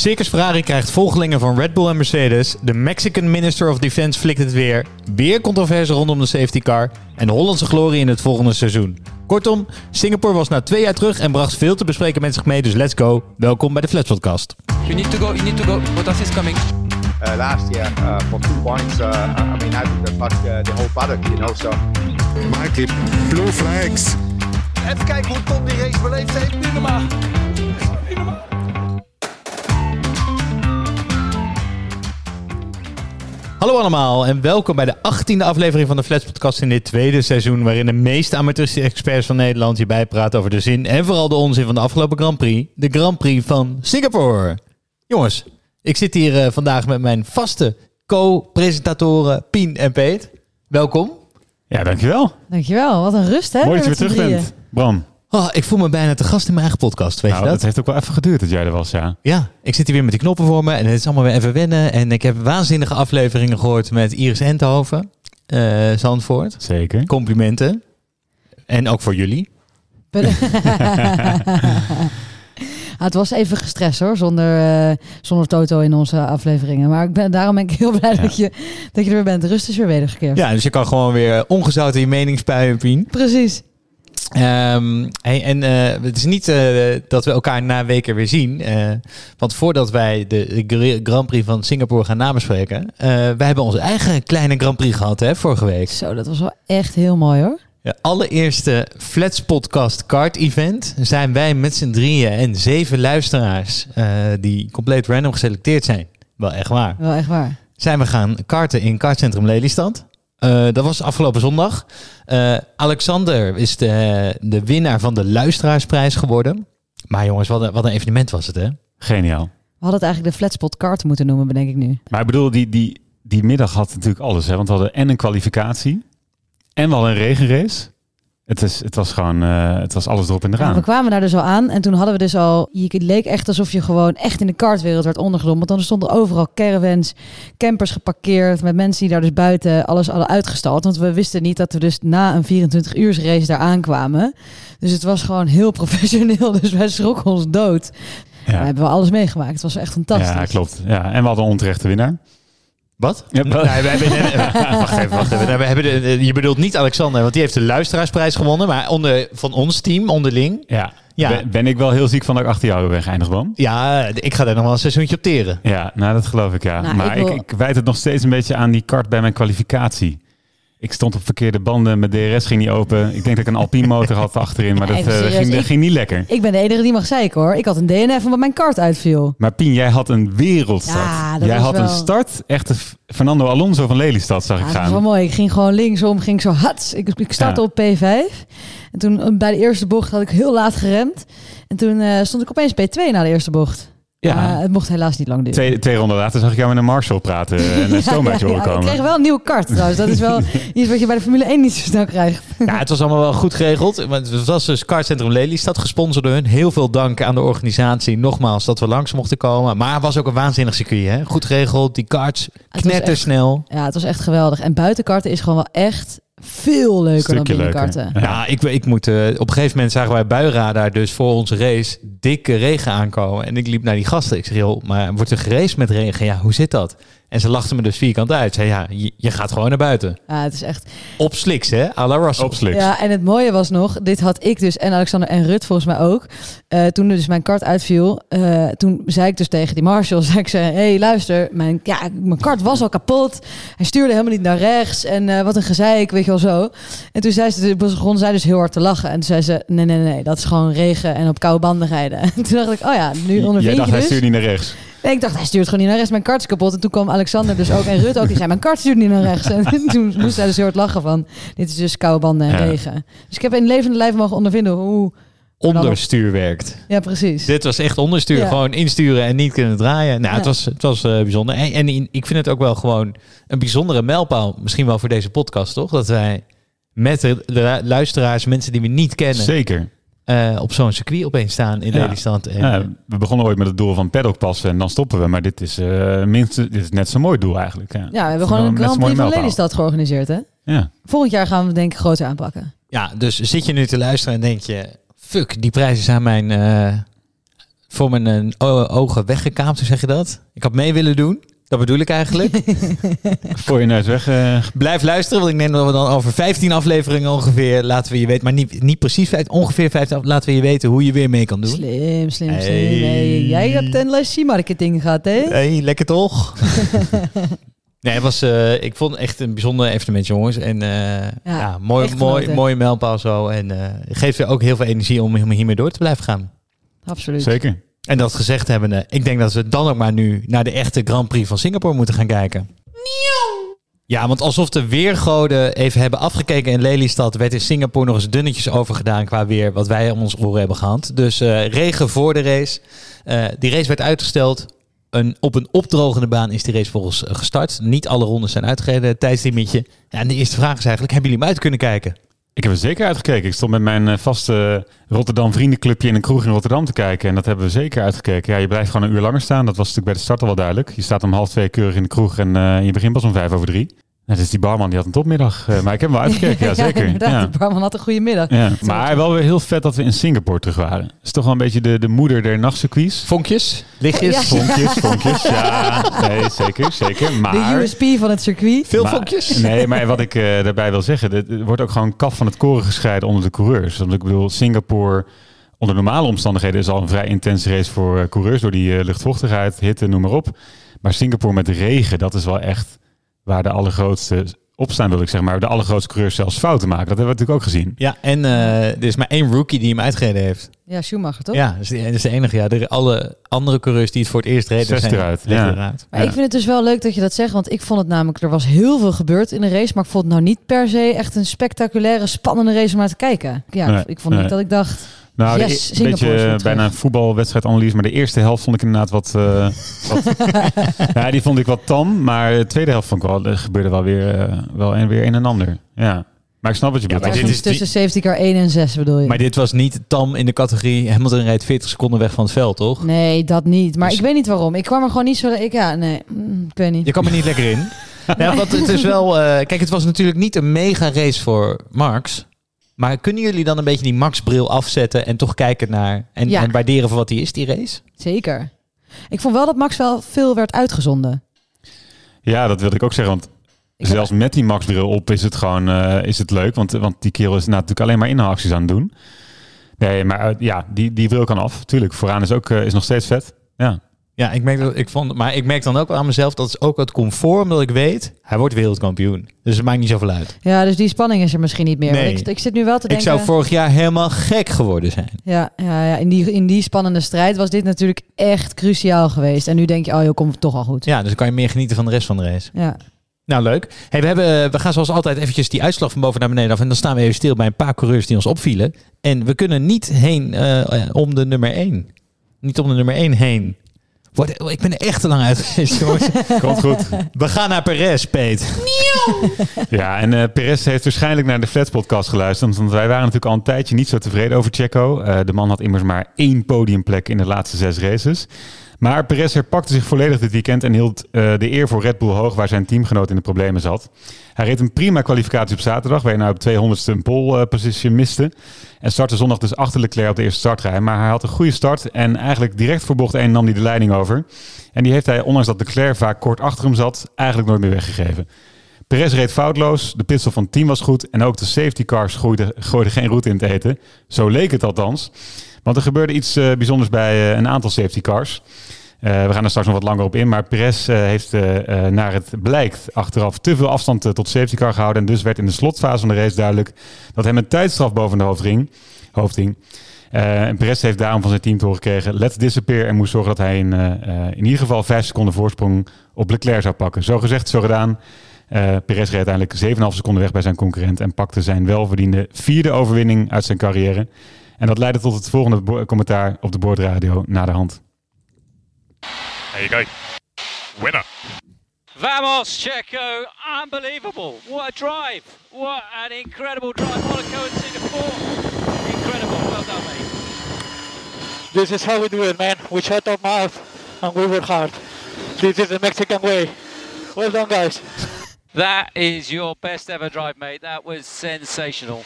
Circus Ferrari krijgt volgelingen van Red Bull en Mercedes. De Mexican Minister of Defense flikt het weer. Weer controverse rondom de safety car. En de Hollandse glorie in het volgende seizoen. Kortom, Singapore was na twee jaar terug en bracht veel te bespreken met zich mee. Dus let's go. Welkom bij de Flats Podcast. You need to go, you need to go. Bottas is coming. uh, last year uh, for two points. Uh, I mean, I think that fucked uh, the whole paddock, you know. So Mikey, blue flags. Even kijken hoe Tom die race beleefd heeft. Niet normaal. Hallo allemaal en welkom bij de 18e aflevering van de Flats Podcast in dit tweede seizoen. Waarin de meeste amateuristische experts van Nederland hierbij praten over de zin en vooral de onzin van de afgelopen Grand Prix. De Grand Prix van Singapore. Jongens, ik zit hier eh, vandaag met mijn vaste co-presentatoren Pien en Peet. Welkom. Ja, dankjewel. Dankjewel, wat een rust hè. Mooi dat je weer terug drieën. bent. Bram, Oh, ik voel me bijna te gast in mijn eigen podcast, weet nou, je dat dat? heeft ook wel even geduurd dat jij er was, ja. Ja, ik zit hier weer met die knoppen voor me en het is allemaal weer even wennen. En ik heb waanzinnige afleveringen gehoord met Iris Entenhoven, eh Zandvoort. Zeker. Complimenten. En ook voor jullie. Ah, het was even gestrest hoor, zonder, eh, zonder Toto in onze afleveringen. Maar ik ben, daarom ben ik heel blij Ja. dat, je, dat je er weer bent. De rust is weer wedergekeerd. Ja, dus je kan gewoon weer ongezouten je mening spuien, Pien. Precies. Ehm, hey, en eh, het is niet eh, dat we elkaar na weken weer zien. eh, want voordat wij de, de Grand Prix van Singapore gaan nabespreken... wij hebben onze eigen kleine Grand Prix gehad hè, vorige week. Zo, dat was wel echt heel mooi hoor. De allereerste Flats Podcast Kart Event zijn wij met z'n drieën en zeven luisteraars... die compleet random geselecteerd zijn. Wel echt waar. Wel echt waar. zijn we gaan karten in kartcentrum Lelystad. Eh, dat was afgelopen zondag. Eh, Alexander is de, de winnaar van de luisteraarsprijs geworden. Maar jongens, wat een, wat een evenement was het, hè? Geniaal. We hadden het eigenlijk de Flatspot Kart moeten noemen, bedenk ik nu. Maar ik bedoel, die, die, die middag had natuurlijk alles, hè. Want we hadden en een kwalificatie en we hadden een regenrace. Het, is, het was gewoon, eh, het was alles erop en Ja, eraan. we kwamen daar dus al aan en toen hadden we dus al... Je, het leek echt alsof je gewoon echt in de kartwereld werd ondergedompeld. Want dan stonden overal caravans, campers geparkeerd... met mensen die daar dus buiten alles hadden uitgestald. Want we wisten niet dat we dus na een 24 uur race daar aankwamen. Dus het was gewoon heel professioneel. Dus wij schrokken ons dood. We ja. hebben we alles meegemaakt. Het was echt fantastisch. ja, klopt. Ja, en we hadden een onterechte winnaar. Wat? Ja, nee, we hebben, wacht even, wacht even. Nee, we hebben de, je bedoelt niet Alexander, want die heeft de luisteraarsprijs gewonnen. Maar onder, van ons team, onderling. Ja. Ja. Ben, ben ik wel heel ziek van dat ik achter jou ben geëindigd, Bram? Ja, ik ga daar nog wel een seizoentje op teren. Ja, nou dat geloof ik, ja. Nou, maar ik ik, wil- ik, wijd het nog steeds een beetje aan die kart bij mijn kwalificatie. Ik stond op verkeerde banden, mijn DRS ging niet open. Ik denk dat ik een Alpine motor had achterin, maar dat eh, ging, ik- ging niet lekker. Ik ben de enige die mag zeiken hoor. Ik had een DNF omdat mijn kart uitviel. Maar Pien, jij had een wereldstart. Ja, jij had wel- een start, echt Fernando Alonso van Lelystad zag Ja, ik dat was wel gaan. mooi. Ik ging gewoon linksom, ging zo hats. Ik, ik startte Ja. op P5. En toen eh, bij de eerste bocht had ik heel laat geremd. En toen eh, stond ik opeens P2 na de eerste bocht. Ja. Het mocht helaas niet lang duren. Twee, twee ronden later zag ik jou met een Marshall praten en een stoombuitje horen ja, ik komen. kreeg wel een nieuwe kart trouwens. Dat is wel iets wat je bij de Formule 1 niet zo snel krijgt. Ja, het was allemaal wel goed geregeld. Want Het was dus Kartcentrum Lelystad, gesponsord door hun. Heel veel dank aan de organisatie. Nogmaals, dat we langs mochten komen. Maar het was ook een waanzinnig circuit, hè? Goed geregeld, die karts, was knettersnel. Ja, het was echt geweldig. En buitenkarten is gewoon wel echt veel leuker Stukje dan binnenkarten. leuker. Ja, ik, ik moet, eh, op een gegeven moment zagen wij buienradar dus voor onze race dikke regen aankomen. En ik liep naar die gasten. Ik zeg, joh, maar wordt er geraced met regen? Ja, hoe zit dat? En ze lachten me dus vierkant uit. Zei, ja, je, je gaat gewoon naar buiten. Ja, het is echt Op sliks, hè? À la Russell. Op sliks. Ja, en het mooie was nog, dit had ik dus en Alexander en Rut volgens mij ook. Eh, toen dus mijn kart uitviel, eh, toen zei ik dus tegen die Marshall, zei ik ze, hé hey, luister, mijn, ja, mijn kart was al kapot. Hij stuurde helemaal niet naar rechts en eh, wat een gezeik, weet je wel zo. En toen zei ze, begon zij dus heel hard te lachen. En toen zei ze, nee, nee, nee, dat is gewoon regen en op koude banden rijden. En toen dacht ik, oh ja, nu Jij ondervind dacht, je hij dus. stuurt niet naar rechts. Nee, ik dacht, hij stuurt gewoon niet naar rechts. Mijn kart is kapot. En toen kwam Alexander dus ook. En Rut ook. Die zei, mijn kart stuurt niet naar rechts. En toen moest hij dus heel hard lachen van... Dit is dus koude banden en Ja. regen. Dus ik heb in levende lijf mogen ondervinden hoe... Onderstuur werkt. Ja, precies. Dit was echt onderstuur. Ja. Gewoon insturen en niet kunnen draaien. Nou, het was, het was eh, bijzonder. En, en in- ik vind het ook wel gewoon een bijzondere mijlpaal. Misschien wel voor deze podcast, toch? Dat wij met de, de luisteraars, mensen die we niet kennen... Zeker. Eh, op zo'n circuit opeens staan in Ja. Lelystad. En, Ja, we begonnen ooit met het doel van paddock passen en dan stoppen we. Maar dit is, eh minstens, dit is net zo'n mooi doel eigenlijk. Ja, Ja, we hebben gewoon een Grand Prix van. Lelystad georganiseerd, hè? Ja. Volgend jaar gaan we het denk ik groter aanpakken. Ja, dus zit je nu te luisteren en denk je... Fuck, die prijzen zijn mijn... eh, voor mijn eh, ogen weggekaapt, hoe zeg je dat? Ik had mee willen doen. Dat bedoel ik eigenlijk. Voor je neus weg. eh, Blijf luisteren, want ik denk dat we dan over 15 afleveringen ongeveer laten we je weten. Maar niet, niet precies, vijf- ongeveer 15 af- laten we je weten hoe je weer mee kan doen. Slim, slim, Hey. slim. Hey, jij hebt een lesje marketing gehad, hè? Hey, lekker toch? nee, het was, eh, ik vond het echt een bijzonder evenement, jongens. En eh, ja, mooi, echt mooi, genoten. mooie mijlpaal zo. En eh geeft weer ook heel veel energie om om hiermee door te blijven gaan. Absoluut. zeker. En dat gezegd hebbende, ik denk dat we dan ook maar nu naar de echte Grand Prix van Singapore moeten gaan kijken. Ja, want alsof de weergoden even hebben afgekeken in Lelystad, werd in Singapore nog eens dunnetjes overgedaan qua weer, wat wij om ons oren hebben gehad. Dus eh, regen voor de race. Eh, die race werd uitgesteld. Een, op een opdrogende baan is die race volgens eh, gestart. Niet alle rondes zijn uitgereden, tijdslimietje. Ja, en de eerste vraag is eigenlijk, hebben jullie hem uit kunnen kijken? Ik heb er zeker uitgekeken. Ik stond met mijn eh, vaste Rotterdam vriendenclubje in een kroeg in Rotterdam te kijken. En dat hebben we zeker uitgekeken. Ja, je blijft gewoon een uur langer staan. Dat was natuurlijk bij de start al wel duidelijk. Je staat om half twee keurig in de kroeg en eh, je begint pas om vijf over drie. Nou, dus die barman die had een topmiddag. Eh, maar ik heb hem wel uitgekeken, ja zeker. inderdaad. Ja. Die barman had een goede middag. Ja, maar wel weer heel vet dat we in Singapore terug waren. is toch wel een beetje de, de moeder der nachtcircuits. Vonkjes? Lichtjes? Ja. Vonkjes, vonkjes. Ja, nee, zeker, zeker. De Maar... USP van het circuit. Veel Maar- vonkjes? Nee, maar wat ik eh, daarbij wil zeggen, er wordt ook gewoon kaf van het koren gescheiden onder de coureurs. Want ik bedoel, Singapore onder normale omstandigheden is al een vrij intense race voor eh, coureurs door die luchtvochtigheid, hitte, noem maar op. Maar Singapore met regen, dat is wel echt waar de allergrootste opstaan, wil ik zeggen, maar de allergrootste coureurs zelfs fouten maken. Dat hebben we natuurlijk ook gezien. Ja, en eh, er is maar één rookie die hem uitgereden heeft. Ja, Schumacher, toch? Ja, dat is, de, dat is de enige. Ja, de, alle andere coureurs die het voor het eerst reden Zes zijn eruit, ja. eruit. Maar Ja. ik vind het dus wel leuk dat je dat zegt, want ik vond het namelijk, er was heel veel gebeurd in de race, maar ik vond het nou niet per se echt een spectaculaire, spannende race om naar te kijken. Ja, Nee, ik vond niet dat ik dacht, Nou, Yes, Singapore een beetje eh, bijna een voetbalwedstrijdanalyse, maar de eerste helft vond ik inderdaad wat... eh, wat ja, die vond ik wat tam, maar de tweede helft vond ik wel, er gebeurde wel weer, eh, wel en weer een en ander. Ja, maar ik snap wat je Ja, bedoelt. maar dit is tussen safety car 1 en 6 bedoel je? Maar dit was niet tam in de categorie Hamilton rijdt 40 seconden weg van het veld, toch? Nee, dat niet. Maar Dus- ik weet niet waarom. Ik kwam er gewoon niet zo... Ik, ja, nee, mm, ik weet niet. Je kwam er niet lekker in. Ja, want het is wel... eh, kijk, het was natuurlijk niet een mega race voor Max. Maar kunnen jullie dan een beetje die Max-bril afzetten en toch kijken naar... En, Ja. en waarderen voor wat die is, die race? Zeker. Ik vond wel dat Max wel veel werd uitgezonden. Ja, dat wilde ik ook zeggen, want Ik heb- zelfs met die Max-bril op is het gewoon eh, is het leuk, want, want die kerel is natuurlijk alleen maar inhaalacties aan het doen. Nee, maar eh, ja, die, die bril kan af. Tuurlijk, vooraan is ook eh, is nog steeds vet. Ja. Ja, ik merk, dat, ik vond, maar ik merk dan ook wel aan mezelf... dat is ook het comfort, omdat ik weet... hij wordt wereldkampioen. Dus het maakt niet zoveel uit. Ja, dus die spanning is er misschien niet meer. Nee. Ik, ik zit nu wel te Ik denken... zou vorig jaar helemaal gek geworden zijn. Ja, ja, ja in, die, in die spannende strijd was dit natuurlijk echt cruciaal geweest. En nu denk je, oh joh, komt het toch al goed. Ja, dus dan kan je meer genieten van de rest van de race. Ja. Nou, leuk. Hey, we, hebben, eh, we gaan zoals altijd eventjes die uitslag van boven naar beneden af. En dan staan we even stil bij een paar coureurs die ons opvielen. En we kunnen niet heen eh, om de nummer 1. Niet om de nummer 1 heen. Ik ben er echt te lang uit geweest, jongens. Komt goed. We gaan naar Perez, Peet. Ja, en eh Perez heeft waarschijnlijk naar de Flats podcast geluisterd. Want wij waren natuurlijk al een tijdje niet zo tevreden over Checo. Eh, de man had immers maar één podiumplek in de laatste zes races. Maar Perez herpakte zich volledig dit weekend en hield eh, de eer voor Red Bull hoog, waar zijn teamgenoot in de problemen zat. Hij reed een prima kwalificatie op zaterdag, waar hij nou op 200ste een pole eh, miste. En startte zondag dus achter Leclerc op de eerste startrij. Maar hij had een goede start en eigenlijk direct voor bocht 1 nam hij de leiding over. En die heeft hij, ondanks dat Leclerc vaak kort achter hem zat, eigenlijk nooit meer weggegeven. Perez reed foutloos, de pitstop van het team was goed en ook de safety cars gooiden, geen roet in het eten. Zo leek het althans. Want er gebeurde iets eh, bijzonders bij een aantal safety cars. Eh, we gaan er straks nog wat langer op in, maar Perez eh, heeft eh, naar het blijkt achteraf te veel afstand tot safety car gehouden. En dus werd in de slotfase van de race duidelijk dat hem een tijdstraf boven de hoofd ging. Hoofd hing. Eh, en Perez heeft daarom van zijn team te gekregen, let's disappear. En moest zorgen dat hij in, in ieder geval vijf seconden voorsprong op Leclerc zou pakken. Zo gezegd, zo gedaan. Perez reed uiteindelijk 7,5 seconden weg bij zijn concurrent en pakte zijn welverdiende vierde overwinning uit zijn carrière. En dat leidde tot het volgende commentaar op de boordradio na de hand. There you go. Winner. Vamos, Checo! Unbelievable! What a drive! What an incredible drive! Monaco and Singapore! Incredible! Well done, mate. This is how we do it, man. We shut our mouth and we work hard. This is the Mexican way. Well done, guys. That is your best ever drive, mate. That was sensational.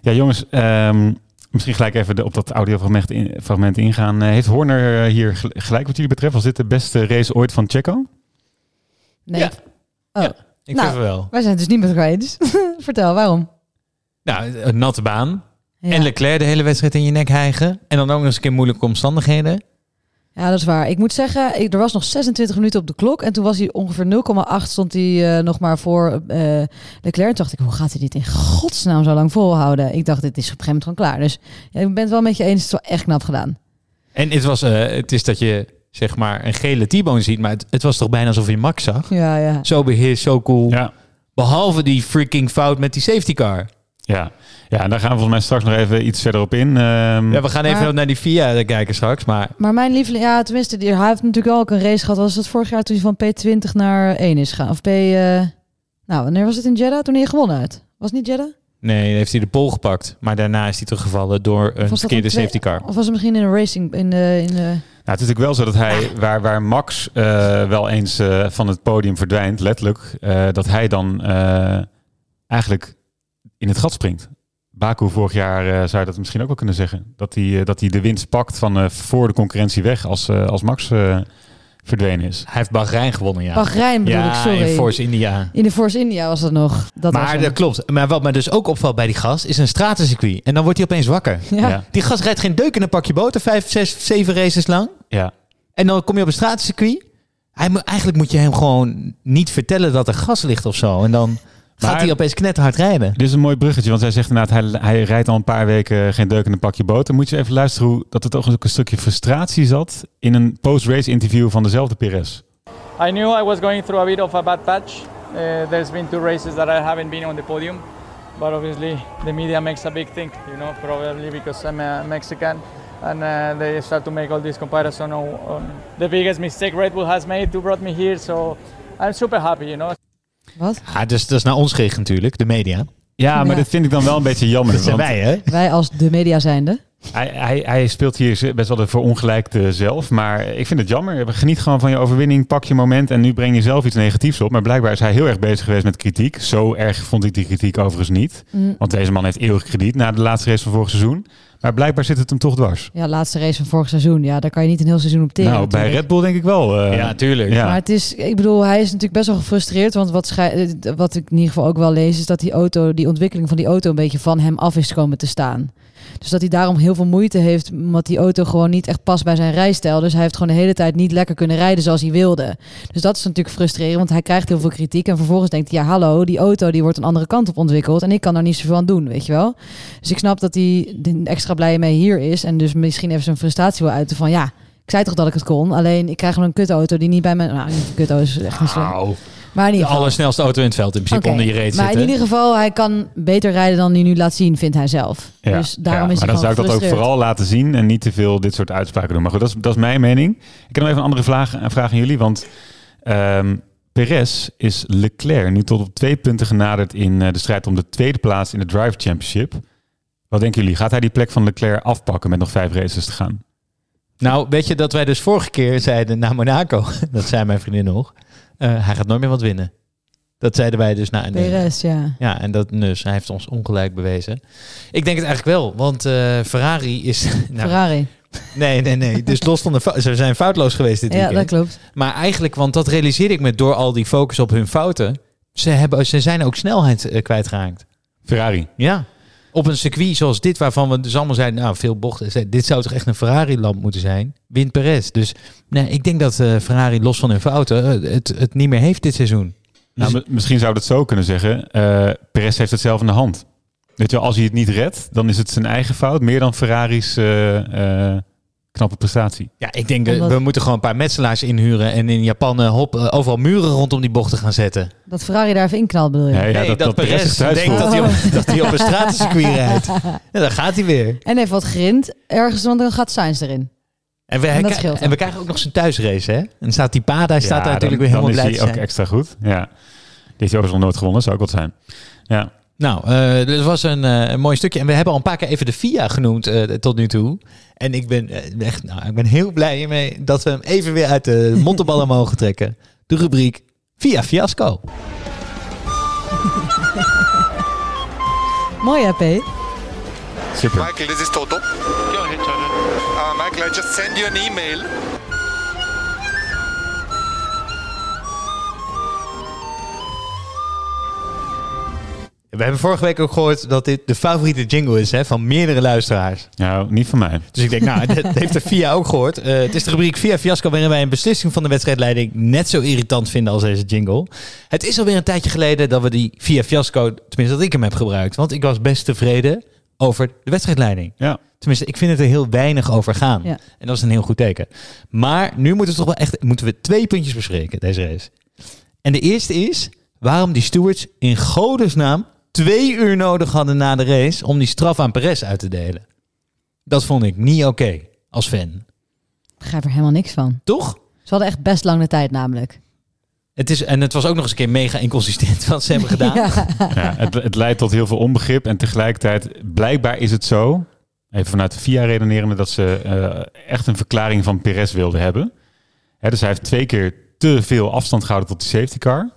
Ja, jongens, ehm, Misschien gelijk even op dat audiofragment in, fragment ingaan. Eh, heeft Horner eh, hier gel- gelijk wat jullie betreft? Was dit de beste race ooit van Checo? Nee. Ja. Oh, Ja. Ik Nou. vind het wel. wij zijn het dus niet met elkaar eens. Vertel, waarom? Nou, een natte baan. Ja. En Leclerc de hele wedstrijd in je nek hijgen. En dan ook nog eens een keer moeilijke omstandigheden. Ja, dat is waar. Ik moet zeggen, ik, er was nog 26 minuten op de klok. En toen was hij ongeveer 0,8 stond hij eh, nog maar voor eh Leclerc. Toen dacht ik, hoe gaat hij dit in godsnaam zo lang volhouden? Ik dacht, dit is op een gegeven moment gewoon klaar. Dus ja, ik ben het wel met je eens. Het is wel echt knap gedaan. En het, was, eh, het is dat je zeg maar een gele T-bone ziet. Maar het, het was toch bijna alsof je Max zag. Ja, ja. Zo beheerst, zo cool. Ja. Behalve die freaking fout met die safety car. Ja. ja, en daar gaan we volgens mij straks nog even iets verder op in. Ehm, Ja, we gaan even Maar- naar die VIA kijken straks. Maar Maar mijn lieveling, ja, tenminste, die, hij heeft natuurlijk ook een race gehad. Was het vorig jaar toen hij van P20 naar 1 is gegaan? Of P, eh, nou, wanneer was het in Jeddah? Toen hij gewonnen had. Was het niet Jeddah? nee, heeft hij de pol gepakt. Maar daarna is hij teruggevallen door een verkeerde een safety car. Of was het misschien in een racing, in de, in de... Nou, het is natuurlijk wel zo dat hij, waar, waar Max eh, wel eens eh, van het podium verdwijnt, letterlijk, eh, dat hij dan eh, eigenlijk in het gat springt. Baku vorig jaar eh, zou je dat misschien ook wel kunnen zeggen. Dat hij, eh, dat hij de winst pakt van eh, voor de concurrentie weg als, eh, als Max eh, verdwenen is. Hij heeft Bahrein gewonnen, ja. Bahrein bedoel ja, ik, sorry. in Force India. In de Force India was dat nog. Dat was maar dat klopt. Maar wat mij dus ook opvalt bij die gast, is een stratencircuit. En dan wordt hij opeens wakker. Ja. Ja. Die gast rijdt geen deuk in een pakje boter, vijf, zes, zeven races lang. Ja. En dan kom je op een stratencircuit. Hij, eigenlijk moet je hem gewoon niet vertellen dat er gas ligt of zo. En dan gaat Maar- hij opeens knetterhard rijden. Dit is een mooi bruggetje, want hij zegt inderdaad, hij, hij rijdt al een paar weken geen deuk in een pakje boter. Moet je even luisteren hoe dat er toch ook een stukje frustratie zat in een post-race interview van dezelfde Perez. I knew I was going through a bit of a bad patch. Uh, there's been two races that I haven't been on the podium, but obviously the media makes a big thing, you know, probably because I'm a Mexican, and uh, they start to make all this comparison on, on the biggest mistake Red Bull has made to brought me here. So I'm super happy, you know. Wat? Ja, dus dat is naar ons gericht natuurlijk, de media. Ja, maar Ja. dit vind ik dan wel een beetje jammer. Dat zijn want wij, hè? Wij als de media zijnde. Hij, hij, hij speelt hier best wel de verongelijkte zelf, maar ik vind het jammer. Geniet gewoon van je overwinning, pak je moment en nu breng je zelf iets negatiefs op. Maar blijkbaar is hij heel erg bezig geweest met kritiek. Zo erg vond ik die kritiek overigens niet. Mm. Want deze man heeft eeuwig krediet na de laatste race van vorig seizoen. Maar blijkbaar zit het hem toch dwars. Ja, laatste race van vorig seizoen. Ja, daar kan je niet een heel seizoen op teren. nou, bij. Red Bull denk ik wel. eh, Ja, tuurlijk. Ja. Maar het is, ik bedoel, hij is natuurlijk best wel gefrustreerd. Want wat, eh, wat ik in ieder geval ook wel lees, is dat die auto, die ontwikkeling van die auto een beetje van hem af is komen te staan. Dus dat hij daarom heel veel moeite heeft, omdat die auto gewoon niet echt past bij zijn rijstijl. Dus hij heeft gewoon de hele tijd niet lekker kunnen rijden zoals hij wilde. Dus dat is natuurlijk frustrerend, want hij krijgt heel veel kritiek. En vervolgens denkt hij, ja hallo, die auto die wordt een andere kant op ontwikkeld. En ik kan daar niet zoveel aan doen, weet je wel. Dus ik snap dat hij extra blij mee hier is. En dus misschien even zijn frustratie wil uiten van, ja, ik zei toch dat ik het kon. Alleen ik krijg gewoon een kutauto die niet bij me... Nou, kutauto is echt niet slim. Maar in de ieder geval... allersnelste auto in het veld in principe Oké, onder je reet Maar in ieder geval, hij kan beter rijden dan hij nu laat zien, vindt hij zelf. Ja, Dus daarom ja, is maar hij dan zou ik dat ook vooral laten zien en niet te veel dit soort uitspraken doen. Maar goed, dat is, dat is mijn mening. Ik heb nog even een andere vraag, een vraag aan jullie. Want ehm Perez is Leclerc nu tot op twee punten genaderd in eh, de strijd om de tweede plaats in de Drive Championship. Wat denken jullie? Gaat hij die plek van Leclerc afpakken met nog vijf races te gaan? Nou, weet je dat wij dus vorige keer zeiden naar Monaco, dat zei mijn vriendin nog, eh, hij gaat nooit meer wat winnen. Dat zeiden wij dus na een PRS, ja. Ja, en dat dus, hij heeft ons ongelijk bewezen. Ik denk het eigenlijk wel, want eh, Ferrari is... nou, Ferrari. Nee, nee, nee. Dus los van de ze zijn foutloos geweest dit Ja, dat weekend. klopt. Maar eigenlijk, want dat realiseer ik me door al die focus op hun fouten. Ze, hebben, ze zijn ook snelheid eh, kwijtgeraakt. Ferrari. Ja. Op een circuit zoals dit, waarvan we dus allemaal zeiden, nou, veel bochten. Dit zou toch echt een Ferrari-lamp moeten zijn? Wint Perez. Dus nee, ik denk dat eh, Ferrari, los van hun fouten, eh, het, het niet meer heeft dit seizoen. Nou, Dus- mi- misschien zou dat zo kunnen zeggen. Eh Perez heeft het zelf in de hand. Weet je als hij het niet redt, dan is het zijn eigen fout. Meer dan Ferrari's knappe prestatie. Ja, ik denk dat Omdat- we moeten gewoon een paar metselaars inhuren en in Japan eh, hop, eh, overal muren rondom die bochten gaan zetten. Dat Ferrari daar even inknalt, bedoel je? Nee, ja, nee, dat, dat, Perez denkt dat hij, op, dat hij op een stratencircuit rijdt. Ja, dan gaat hij weer. En even wat grind ergens, want dan gaat Sainz erin. En we, En dat hij- scheelt en dan. we krijgen ook nog zijn thuisrace, hè? En dan staat die Pada, hij staat daar natuurlijk weer dan, helemaal dan blij is te hij ook extra goed. Ja. Die heeft hij overigens nog nooit gewonnen, zou ook wat zijn. Ja. Nou, eh dat was een, eh, een mooi stukje. En we hebben al een paar keer even de FIA genoemd eh, tot nu toe. En ik ben echt, nou, ik ben heel blij hiermee dat we hem even weer uit de mottenballen mogen trekken. De rubriek FIA Fiasco. Mooi hè, P? Super. Michael, this is Toto. Go ahead, Toto. Uh, Michael, I just sent you an email. We hebben vorige week ook gehoord dat dit de favoriete jingle is hè, van meerdere luisteraars. Nou, niet van mij. Dus ik denk, nou, dat heeft de VIA ook gehoord. Eh, het is de rubriek VIA Fiasco waarin wij een beslissing van de wedstrijdleiding net zo irritant vinden als deze jingle. Het is alweer een tijdje geleden dat we die VIA Fiasco, tenminste dat ik hem heb gebruikt. Want ik was best tevreden over de wedstrijdleiding. Ja. Tenminste, ik vind het er heel weinig over gaan. Ja. En dat is een heel goed teken. Maar nu moeten we toch wel echt moeten we twee puntjes bespreken, deze race. En de eerste is waarom die stewards in godesnaam twee uur nodig hadden na de race om die straf aan Perez uit te delen. Dat vond ik niet oké als fan. Ik begrijp er helemaal niks van. Toch? Ze hadden echt best lang de tijd namelijk. Het is, en het was ook nog eens een keer mega inconsistent wat ze hebben gedaan. Ja. Ja, het, het leidt tot heel veel onbegrip. En tegelijkertijd, blijkbaar is het zo, even vanuit de VIA redenerende, dat ze eh, echt een verklaring van Perez wilden hebben. Hè, dus hij heeft twee keer te veel afstand gehouden tot de safety car.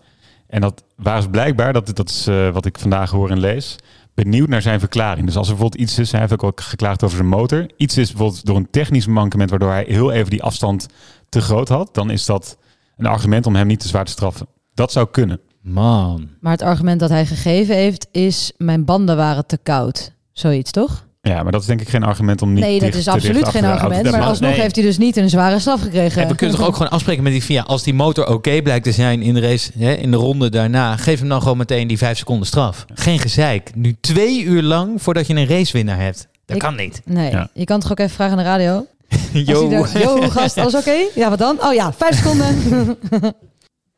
En dat waren ze blijkbaar, dat, dat is eh, wat ik vandaag hoor en lees, benieuwd naar zijn verklaring. Dus als er bijvoorbeeld iets is, hij heeft ook al geklaagd over zijn motor. Iets is bijvoorbeeld door een technisch mankement, waardoor hij heel even die afstand te groot had. Dan is dat een argument om hem niet te zwaar te straffen. Dat zou kunnen. Man. Maar het argument dat hij gegeven heeft is... mijn banden waren te koud. Zoiets, toch? Ja, maar dat is denk ik geen argument om niet nee, dat is te absoluut geen argument. te Maar alsnog nee. heeft hij dus niet een zware straf gekregen. En we kunnen toch ook gewoon afspreken met die VIA. Als die motor oké blijkt te zijn in de race, hè, in de ronde daarna, geef hem dan gewoon meteen die vijf seconden straf. Geen gezeik. Nu twee uur lang voordat je een racewinnaar hebt. Dat Ik- kan niet. Nee, Ja. je kan toch ook even vragen aan de radio? Yo, gast, alles oké? Ja, wat dan? Oh ja, vijf seconden.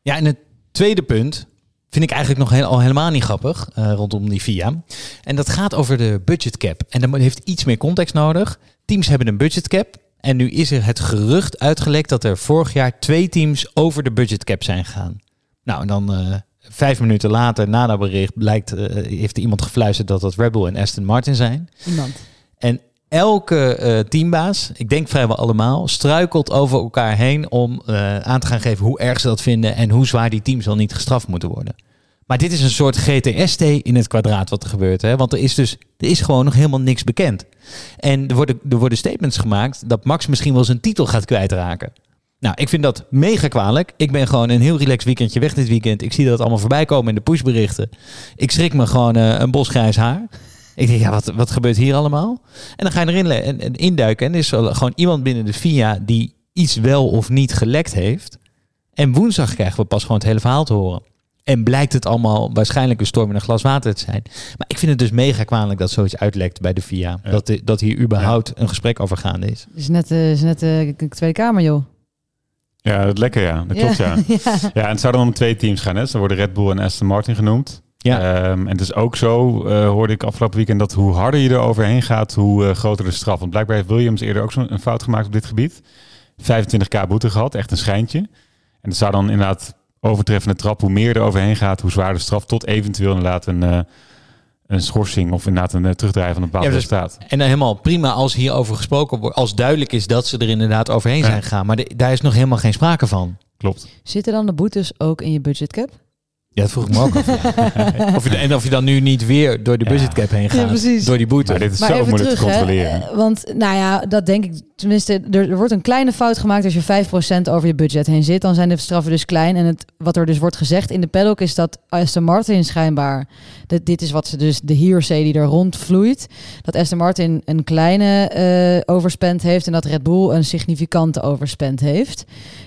Ja, en het tweede punt vind ik eigenlijk nog heel, al helemaal niet grappig eh, rondom die VIA. En dat gaat over de budgetcap. En dat heeft iets meer context nodig. Teams hebben een budgetcap. En nu is er het gerucht uitgelekt dat er vorig jaar twee teams over de budgetcap zijn gegaan. Nou, en dan eh, vijf minuten later, na dat bericht, blijkt, eh, heeft iemand gefluisterd dat dat Red Bull en Aston Martin zijn. Iemand. En elke eh, teambaas, ik denk vrijwel allemaal, struikelt over elkaar heen om eh, aan te gaan geven hoe erg ze dat vinden en hoe zwaar die teams wel niet gestraft moeten worden. Maar dit is een soort GTST in het kwadraat wat er gebeurt. Hè? Want er is dus er is gewoon nog helemaal niks bekend. En er worden, er worden statements gemaakt dat Max misschien wel zijn titel gaat kwijtraken. Nou, ik vind dat mega kwalijk. Ik ben gewoon een heel relaxed weekendje weg dit weekend. Ik zie dat allemaal voorbij komen in de pushberichten. Ik schrik me gewoon eh, een bos grijs haar. Ik denk, ja, wat, wat gebeurt hier allemaal? En dan ga je erin en, en induiken. En er is gewoon iemand binnen de FIA die iets wel of niet gelekt heeft. En woensdag krijgen we pas gewoon het hele verhaal te horen. En blijkt het allemaal waarschijnlijk een storm in een glas water te zijn. Maar ik vind het dus mega kwalijk dat zoiets uitlekt bij de FIA. Ja. Dat, dat hier überhaupt een gesprek over gaande is. Het is net, eh, is net de Tweede Kamer, joh. Ja, dat lekker ja. Dat klopt ja. ja. Ja, en het zou dan om twee teams gaan. Hè? Dus dan worden Red Bull en Aston Martin genoemd. Ja. Ehm, en het is ook zo, eh, hoorde ik afgelopen weekend, dat hoe harder je er overheen gaat, hoe eh, groter de straf. Want blijkbaar heeft Williams eerder ook zo'n een fout gemaakt op dit gebied. 25k boete gehad, echt een schijntje. En het zou dan inderdaad overtreffende trap, hoe meer er overheen gaat, hoe zwaarder de straf, tot eventueel inderdaad een, eh, een schorsing of inderdaad een terugdraaien van een bepaald Ja, dus- resultaat. En dan helemaal prima als hierover gesproken wordt. Als duidelijk is dat ze er inderdaad overheen Ja. zijn gegaan. Maar de- daar is nog helemaal geen sprake van. Klopt. Zitten dan de boetes ook in je budgetcap? Ja, dat vroeg ik me ook af. ja. of je, en of je dan nu niet weer door de budgetcap heen gaat. Ja, precies. Door die boete. Maar dit is Maar zo even moeilijk terug, te controleren. Eh, Want, nou ja, dat denk ik. Tenminste, er, er wordt een kleine fout gemaakt als je 5% over je budget heen zit. Dan zijn de straffen dus klein. En het, wat er dus wordt gezegd in de paddock is dat Aston Martin schijnbaar... Dat, dit is wat ze dus, de hearsay die er rondvloeit. Dat Aston Martin een kleine eh overspend heeft... en dat Red Bull een significante overspend heeft.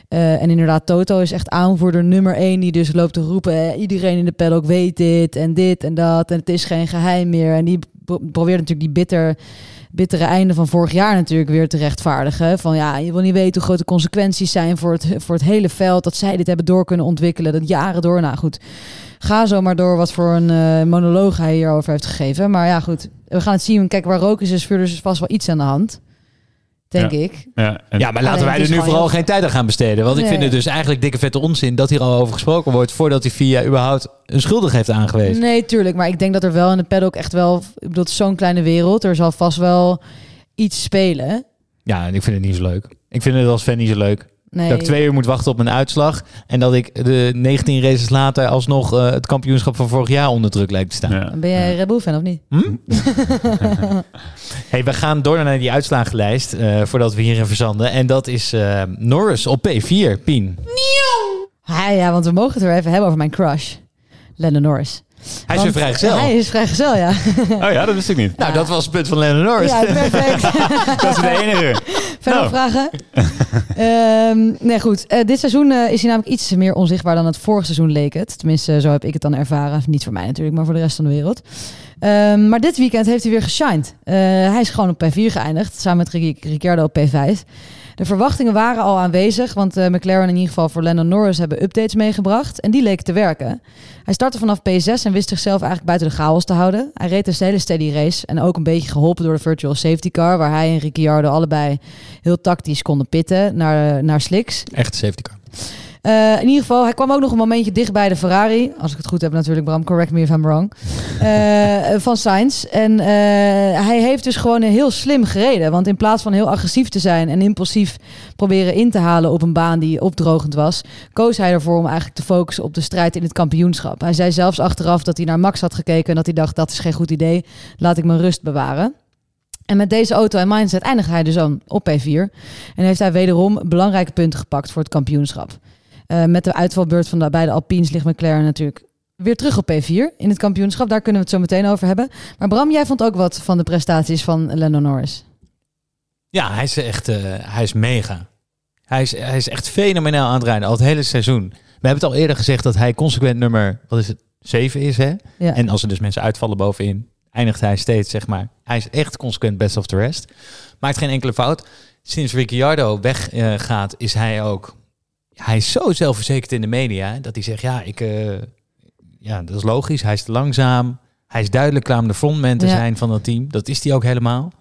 Eh, en inderdaad, Toto is echt aanvoerder nummer één... die dus loopt te roepen... eh, iedereen in de paddock weet dit en dit en dat... en het is geen geheim meer. En die pro- probeert natuurlijk die bitter bittere einde van vorig jaar natuurlijk weer te rechtvaardigen. Van ja, je wil niet weten hoe grote consequenties zijn voor het, voor het hele veld. Dat zij dit hebben door kunnen ontwikkelen. Dat jaren door. Nou goed, ga zo maar door wat voor een eh, monoloog hij hierover heeft gegeven. Maar ja, goed. We gaan het zien. Kijk, waar rook is, is er dus vast wel iets aan de hand. Denk Ja. ik. Ja, en Ja, maar laten Alleen, wij er nu vooral heel- geen tijd aan gaan besteden. Want ik vind het dus eigenlijk dikke vette onzin dat hier al over gesproken wordt voordat die VIA überhaupt een schuldig heeft aangewezen. Nee, tuurlijk. Maar ik denk dat er wel in de paddock echt wel... Ik bedoel, zo'n kleine wereld. Er zal vast wel iets spelen. Ja, en ik vind het niet zo leuk. Ik vind het als fan niet zo leuk. Nee. Dat ik twee uur moet wachten op mijn uitslag. En dat ik de 19 races later alsnog eh, het kampioenschap van vorig jaar onder druk lijkt te staan. Ja. Ben jij Red Bull fan of niet? Hey, we gaan door naar die uitslagenlijst eh, voordat we hierin verzanden. En dat is eh, Norris op P4, Pien. Ja, ja, want we mogen het er even hebben over mijn crush. Lennon Norris. Hij is weer vrijgezel. Hij is vrijgezel, ja. Oh ja, dat wist ik niet. Nou, dat was het punt van Lennon Norris. ja, perfect. Dat is de enige. Verder Nou. vragen? Ehm, nee, goed. Eh, dit seizoen eh, is hij namelijk iets meer onzichtbaar dan het vorige seizoen leek het. Tenminste, zo heb ik het dan ervaren. Niet voor mij natuurlijk, maar voor de rest van de wereld. Ehm, maar dit weekend heeft hij weer geshined. Eh, hij is gewoon op P4 geëindigd, samen met Ric- Ricciardo op P5. De verwachtingen waren al aanwezig, want eh, McLaren in ieder geval voor Lando Norris hebben updates meegebracht. En die leken te werken. Hij startte vanaf P6 en wist zichzelf eigenlijk buiten de chaos te houden. Hij reed dus een hele steady race en ook een beetje geholpen door de virtual safety car, waar hij en Ricciardo allebei heel tactisch konden pitten naar, naar slicks. Echt safety car. Eh, in ieder geval, hij kwam ook nog een momentje dicht bij de Ferrari. Als ik het goed heb natuurlijk, Bram, correct me if I'm wrong. Eh, van Sainz. En eh, hij heeft dus gewoon heel slim gereden. Want in plaats van heel agressief te zijn en impulsief proberen in te halen op een baan die opdrogend was, koos hij ervoor om eigenlijk te focussen op de strijd in het kampioenschap. Hij zei zelfs achteraf dat hij naar Max had gekeken en dat hij dacht, dat is geen goed idee, laat ik mijn rust bewaren. En met deze auto en mindset eindigde hij dus dan op P4. En heeft hij wederom belangrijke punten gepakt voor het kampioenschap. Eh, met de uitvalbeurt van de beide Alpines ligt McLaren natuurlijk weer terug op P4 in het kampioenschap. Daar kunnen we het zo meteen over hebben. Maar Bram, jij vond ook wat van de prestaties van Lando Norris. Ja, hij is echt eh, hij is mega. Hij is, hij is echt fenomenaal aan het rijden, al het hele seizoen. We hebben het al eerder gezegd dat hij consequent nummer, wat is het, 7 is, hè? Ja. En als er dus mensen uitvallen bovenin, eindigt hij steeds, zeg maar. Hij is echt consequent best of the rest. Maakt geen enkele fout. Sinds Ricciardo weggaat, gaat, is hij ook... Hij is zo zelfverzekerd in de media, dat hij zegt, ja, ik... eh, ja, dat is logisch. Hij is te langzaam. Hij is duidelijk klaar om de frontman te Ja. zijn van dat team. Dat is hij ook helemaal.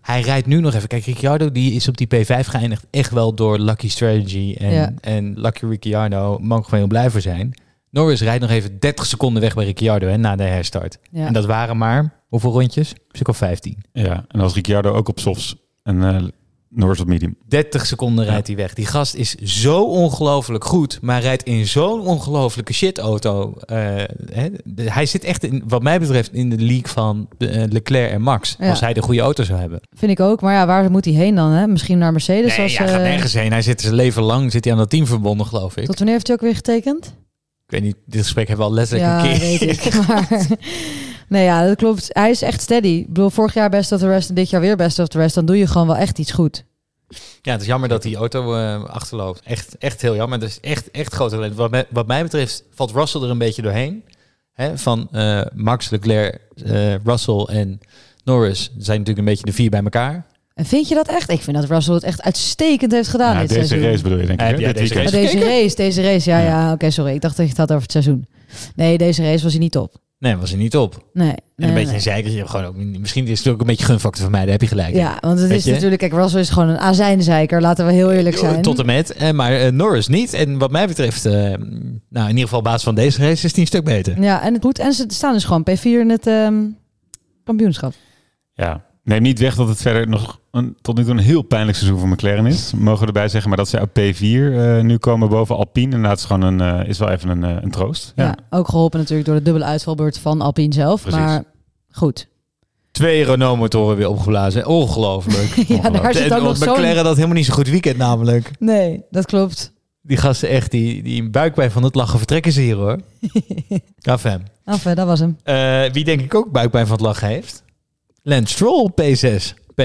Hij rijdt nu nog even. Kijk, Ricciardo die is op die P5 geëindigd. Echt wel door Lucky Strategy. En, Ja. en Lucky Ricciardo mogen we heel blij voor zijn. Norris rijdt nog even 30 seconden weg bij Ricciardo hè, na de herstart. Ja. En dat waren maar, hoeveel rondjes? Een stuk of 15. Ja, en als Ricciardo ook op softs en eh Op medium. 30 seconden rijdt hij weg. Die gast is zo ongelooflijk goed, maar rijdt in zo'n ongelooflijke shitauto. Eh, hè, de- hij zit echt, in, wat mij betreft, in de league van eh, Leclerc en Max. Ja. Als hij de goede auto zou hebben. Vind ik ook. Maar ja, waar moet hij heen dan? Hè? Misschien naar Mercedes? nee, als, hij gaat eh, nergens heen. Hij zit zijn leven lang zit hij aan dat team verbonden, geloof ik. Tot wanneer heeft hij ook weer getekend? Ik weet niet, dit gesprek hebben we al letterlijk Ja, een keer. weet ik. Maar, nee, ja, dat klopt. Hij is echt steady. Ik bedoel, vorig jaar best of the rest en dit jaar weer best of the rest. Dan doe je gewoon wel echt iets goed. Ja, het is jammer dat die auto eh, achterloopt. Echt, echt heel jammer. Dat is echt, echt groot talent. Wat, mij- wat mij betreft valt Russell er een beetje doorheen. Hè, van eh, Max, Leclerc, eh, Russell en Norris zijn natuurlijk een beetje de vier bij elkaar. En vind je dat echt? Ik vind dat Russell het echt uitstekend heeft gedaan Ja, dit deze seizoen. race bedoel je denk ik. Dit deze. Oh, deze race, deze race. Ja, ja. oké, sorry. Ik dacht dat je het had over het seizoen. Nee, deze race was hij niet op. Nee, was hij niet op. Nee. En nee, een beetje nee. een zeikertje. Gewoon ook, misschien is het ook een beetje gunfactor van mij. Daar heb je gelijk. Ja, want het Weet is je? natuurlijk... Kijk, Russell is gewoon een azijnzeiker. Laten we heel eerlijk zijn. Tot en met. eh, maar eh, Norris niet. En wat mij betreft, eh, nou in ieder geval op basis van deze race is hij een stuk beter. Ja, en het moet. En ze staan dus gewoon P4 in het ehm, kampioenschap. Ja, neem niet weg dat het verder nog een, tot nu toe een heel pijnlijk seizoen voor McLaren is. Mogen we erbij zeggen, maar dat ze op P4 eh, nu komen boven Alpine. En dat is gewoon een, eh, is wel even een, eh, een troost. Ja. Ja. ook geholpen natuurlijk door de dubbele uitvalbeurt van Alpine zelf. Precies. Maar goed. Twee Renault-motoren weer opgeblazen. Ongelooflijk. Ja, daar zit En ook nog zo'n... McLaren dat helemaal niet zo goed weekend namelijk. Nee, dat klopt. Die gasten echt, die, die buikpijn van het lachen vertrekken ze hier hoor. Ja, fam. Af, dat was hem. Eh, wie denk ik ook buikpijn van het lachen heeft? Lance Stroll, P6. P.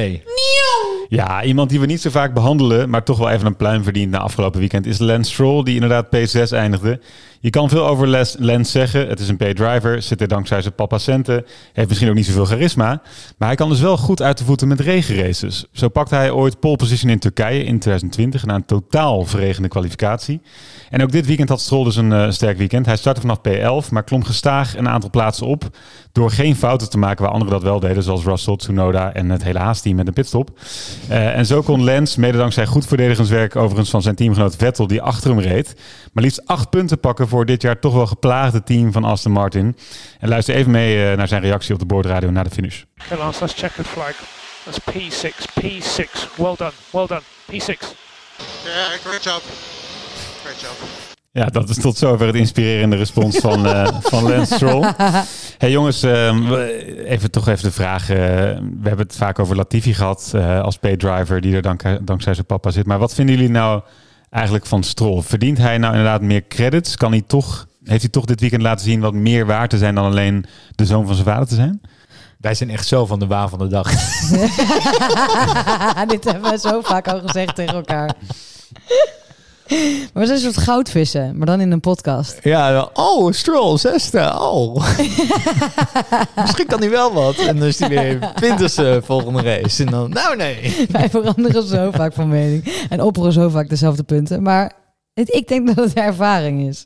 Ja, iemand die we niet zo vaak behandelen, maar toch wel even een pluim verdient na afgelopen weekend, is Lance Stroll, die inderdaad P6 eindigde. Je kan veel over Lance zeggen. Het is een P-driver, zit er dankzij zijn papa centen, heeft misschien ook niet zoveel charisma, maar hij kan dus wel goed uit de voeten met regenraces. Zo pakte hij ooit pole position in Turkije in 2020 na een totaal verregende kwalificatie. En ook dit weekend had Stroll dus een eh, sterk weekend. Hij startte vanaf P11, maar klom gestaag een aantal plaatsen op door geen fouten te maken waar anderen dat wel deden, zoals Russell, Tsunoda en het hele Haas-team met een pitstop. Eh, en zo kon Lance, mede dankzij goed verdedigenswerk overigens van zijn teamgenoot Vettel, die achter hem reed, maar liefst acht punten pakken voor dit jaar toch wel geplaagde team van Aston Martin. En luister even mee eh, naar zijn reactie op de boordradio na de finish. Okay, Lance, that's checkered flag. That's P6, P6. Well done, well done. P6. Yeah, great job. Great job. Ja, dat is tot zover het inspirerende respons van, eh van Lance Stroll. hey jongens, ehm, even toch even de vraag. eh, we hebben het vaak over Latifi gehad eh, als paydriver die er dank, dankzij zijn papa zit. Maar wat vinden jullie nou eigenlijk van Stroll? Verdient hij nou inderdaad meer credits? Kan hij toch, heeft hij toch dit weekend laten zien wat meer waard te zijn dan alleen de zoon van zijn vader te zijn? Wij zijn echt zo van de waan van de dag. Dit hebben we zo vaak al gezegd tegen elkaar. Maar we zijn een soort goudvissen, maar dan in een podcast. Ja, oh, Stroll, zesde, oh. Misschien kan hij wel wat. En dan is hij weer twintigste volgende race. En dan, nou nee. Wij veranderen zo vaak van mening en opperen zo vaak dezelfde punten. Maar het, ik denk dat het ervaring is.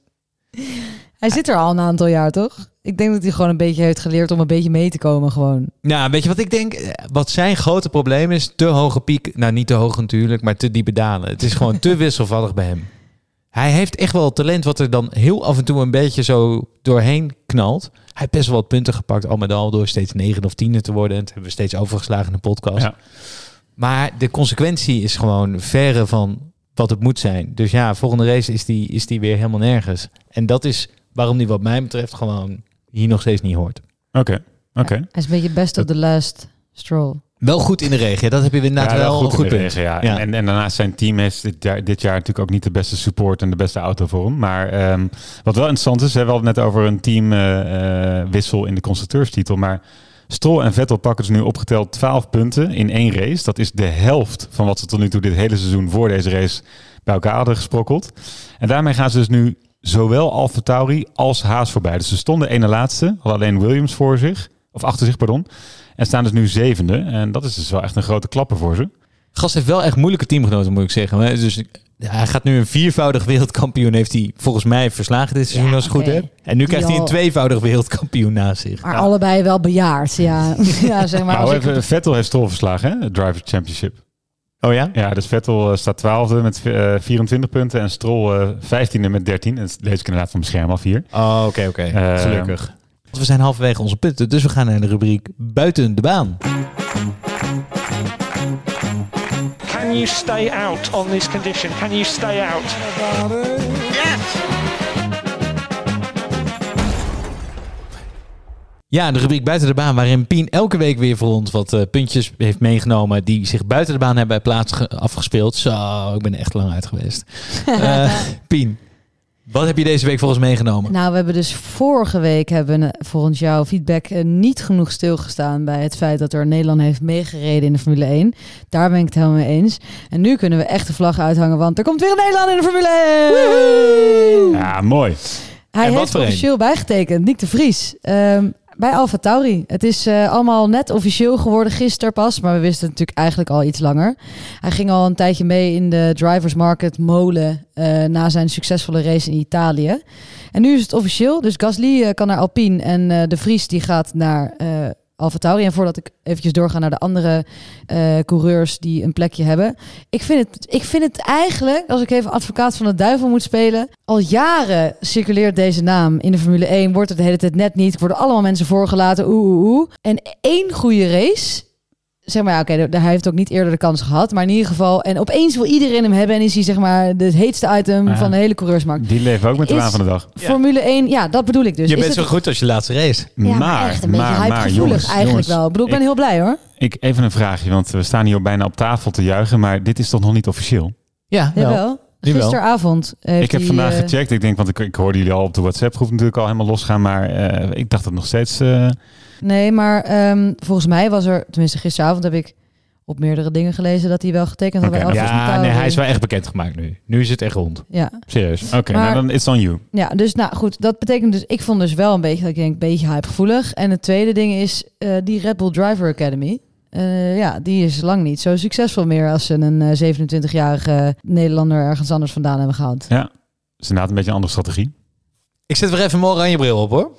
Hij zit er al een aantal jaar, toch? Ik denk dat hij gewoon een beetje heeft geleerd om een beetje mee te komen gewoon. Nou, weet je wat ik denk? Eh, Wat zijn grote probleem is? Te hoge piek. Nou, niet te hoog natuurlijk, maar te diepe dalen. Het is gewoon te wisselvallig bij hem. Hij heeft echt wel talent wat er dan heel af en toe een beetje zo doorheen knalt. Hij heeft best wel wat punten gepakt, al met al, door steeds negen of tiende te worden. En dat hebben we steeds overgeslagen in de podcast. Ja. Maar de consequentie is gewoon verre van wat het moet zijn. Dus ja, volgende race is die, is die weer helemaal nergens. En dat is waarom die wat mij betreft gewoon hier nog steeds niet hoort. Oké, oké. Hij is een beetje best of the last stroll. Wel goed in de regen, dat heb je inderdaad Ja, wel, goed, goed in de punt. regen, ja. Ja. En, en, en daarnaast zijn team heeft dit jaar, dit jaar natuurlijk ook niet de beste support en de beste auto voor hem. Maar ehm, wat wel interessant is, hè, we hadden het net over een teamwissel in de constructeurstitel. Maar Stroll en Vettel pakken dus nu opgeteld 12 punten in één race. Dat is de helft van wat ze tot nu toe dit hele seizoen voor deze race bij elkaar hadden gesprokkeld. En daarmee gaan ze dus nu zowel Alfa Tauri als Haas voorbij. Dus ze stonden ene laatste, hadden alleen Williams voor zich, of achter zich, pardon. En staan dus nu zevende. En dat is dus wel echt een grote klapper voor ze. Gast heeft wel echt moeilijke teamgenoten, moet ik zeggen. Dus hij gaat nu een viervoudig wereldkampioen, heeft hij volgens mij verslagen dit seizoen Ja, als ik het goed heb. En nu krijgt hij een tweevoudig wereldkampioen naast zich. Maar allebei wel bejaard, ja. ja zeg maar. Maar Als ik- even, Vettel heeft Stroll verslagen, hè? Het Driver Championship. Oh ja? Ja, dus Vettel eh, staat twaalfde met eh, 24 punten en Stroll eh, vijftiende met 13. En dat lees ik inderdaad van mijn scherm af hier. Oh, oké, oké. Eh, Gelukkig. We zijn halverwege onze punten, dus we gaan naar de rubriek buiten de baan. Can you stay out on this condition? Can you stay out? Ja, de rubriek buiten de baan, waarin Pien elke week weer voor ons wat eh, puntjes heeft meegenomen die zich buiten de baan hebben plaats ge- afgespeeld. Zo, ik ben er echt lang uit geweest. Eh, Pien, wat heb je deze week voor ons meegenomen? Nou, we hebben dus vorige week, hebben eh, volgens jouw feedback, niet genoeg stilgestaan bij het feit dat er Nederland heeft meegereden in de Formule 1. Daar ben ik het helemaal mee eens. En nu kunnen we echt de vlag uithangen, want er komt weer een Nederland in de Formule 1! Ja, mooi. Hij En wat heeft voor een? officieel bijgetekend, Nick de Vries. Ehm, bij Alfa Tauri. Het is eh, allemaal net officieel geworden gisteren pas, maar we wisten natuurlijk eigenlijk al iets langer. Hij ging al een tijdje mee in de drivers market molen eh, na zijn succesvolle race in Italië. En nu is het officieel, dus Gasly eh, kan naar Alpine en de Vries die gaat naar eh Alfa Tauri. En voordat ik eventjes doorga naar de andere eh, coureurs die een plekje hebben. Ik vind, het, ik vind het eigenlijk, als ik even advocaat van de duivel moet spelen. Al jaren circuleert deze naam in de Formule 1. Wordt het de hele tijd net niet. Worden allemaal mensen voorgelaten. Oeh, oeh, oeh. En één goede race. Zeg maar, ja, oké, hij heeft ook niet eerder de kans gehad. Maar in ieder geval. En opeens wil iedereen hem hebben. En is hij zeg maar het heetste item Ja. van de hele coureursmarkt. Die leven ook met de waan van de dag. Formule 1, ja, dat bedoel ik dus. je Is bent het- zo goed als je laatste race. Ja, maar, echt een beetje maar, maar, hypegevoelig jongens, eigenlijk jongens, wel. Ik bedoel, ik ben ik- heel blij hoor. Ik, even een vraagje, want we staan hier bijna op tafel te juichen, maar dit is toch nog niet officieel? Ja, wel. Gisteravond heeft ik heb vandaag eh, gecheckt, ik denk, want ik, ik hoorde jullie al op de WhatsApp-groep natuurlijk al helemaal losgaan, maar eh, ik dacht dat nog steeds... eh, Nee, maar ehm, volgens mij was er, tenminste gisteravond heb ik op meerdere dingen gelezen dat hij wel getekend had bij Ja, nee, hij is wel echt bekendgemaakt nu. Nu is het echt rond. Ja. Serieus. Oké, nou dan it's on you. ja, dus nou goed, dat betekent dus, ik vond dus wel een beetje, dat ik denk, een beetje hypegevoelig. En het tweede ding is eh, die Red Bull Driver Academy. Eh, ja, die is lang niet zo succesvol meer als ze een eh, 27-jarige Nederlander ergens anders vandaan hebben gehaald. Ja, dat is inderdaad een beetje een andere strategie. Ik zet weer even mijn oranje bril op hoor.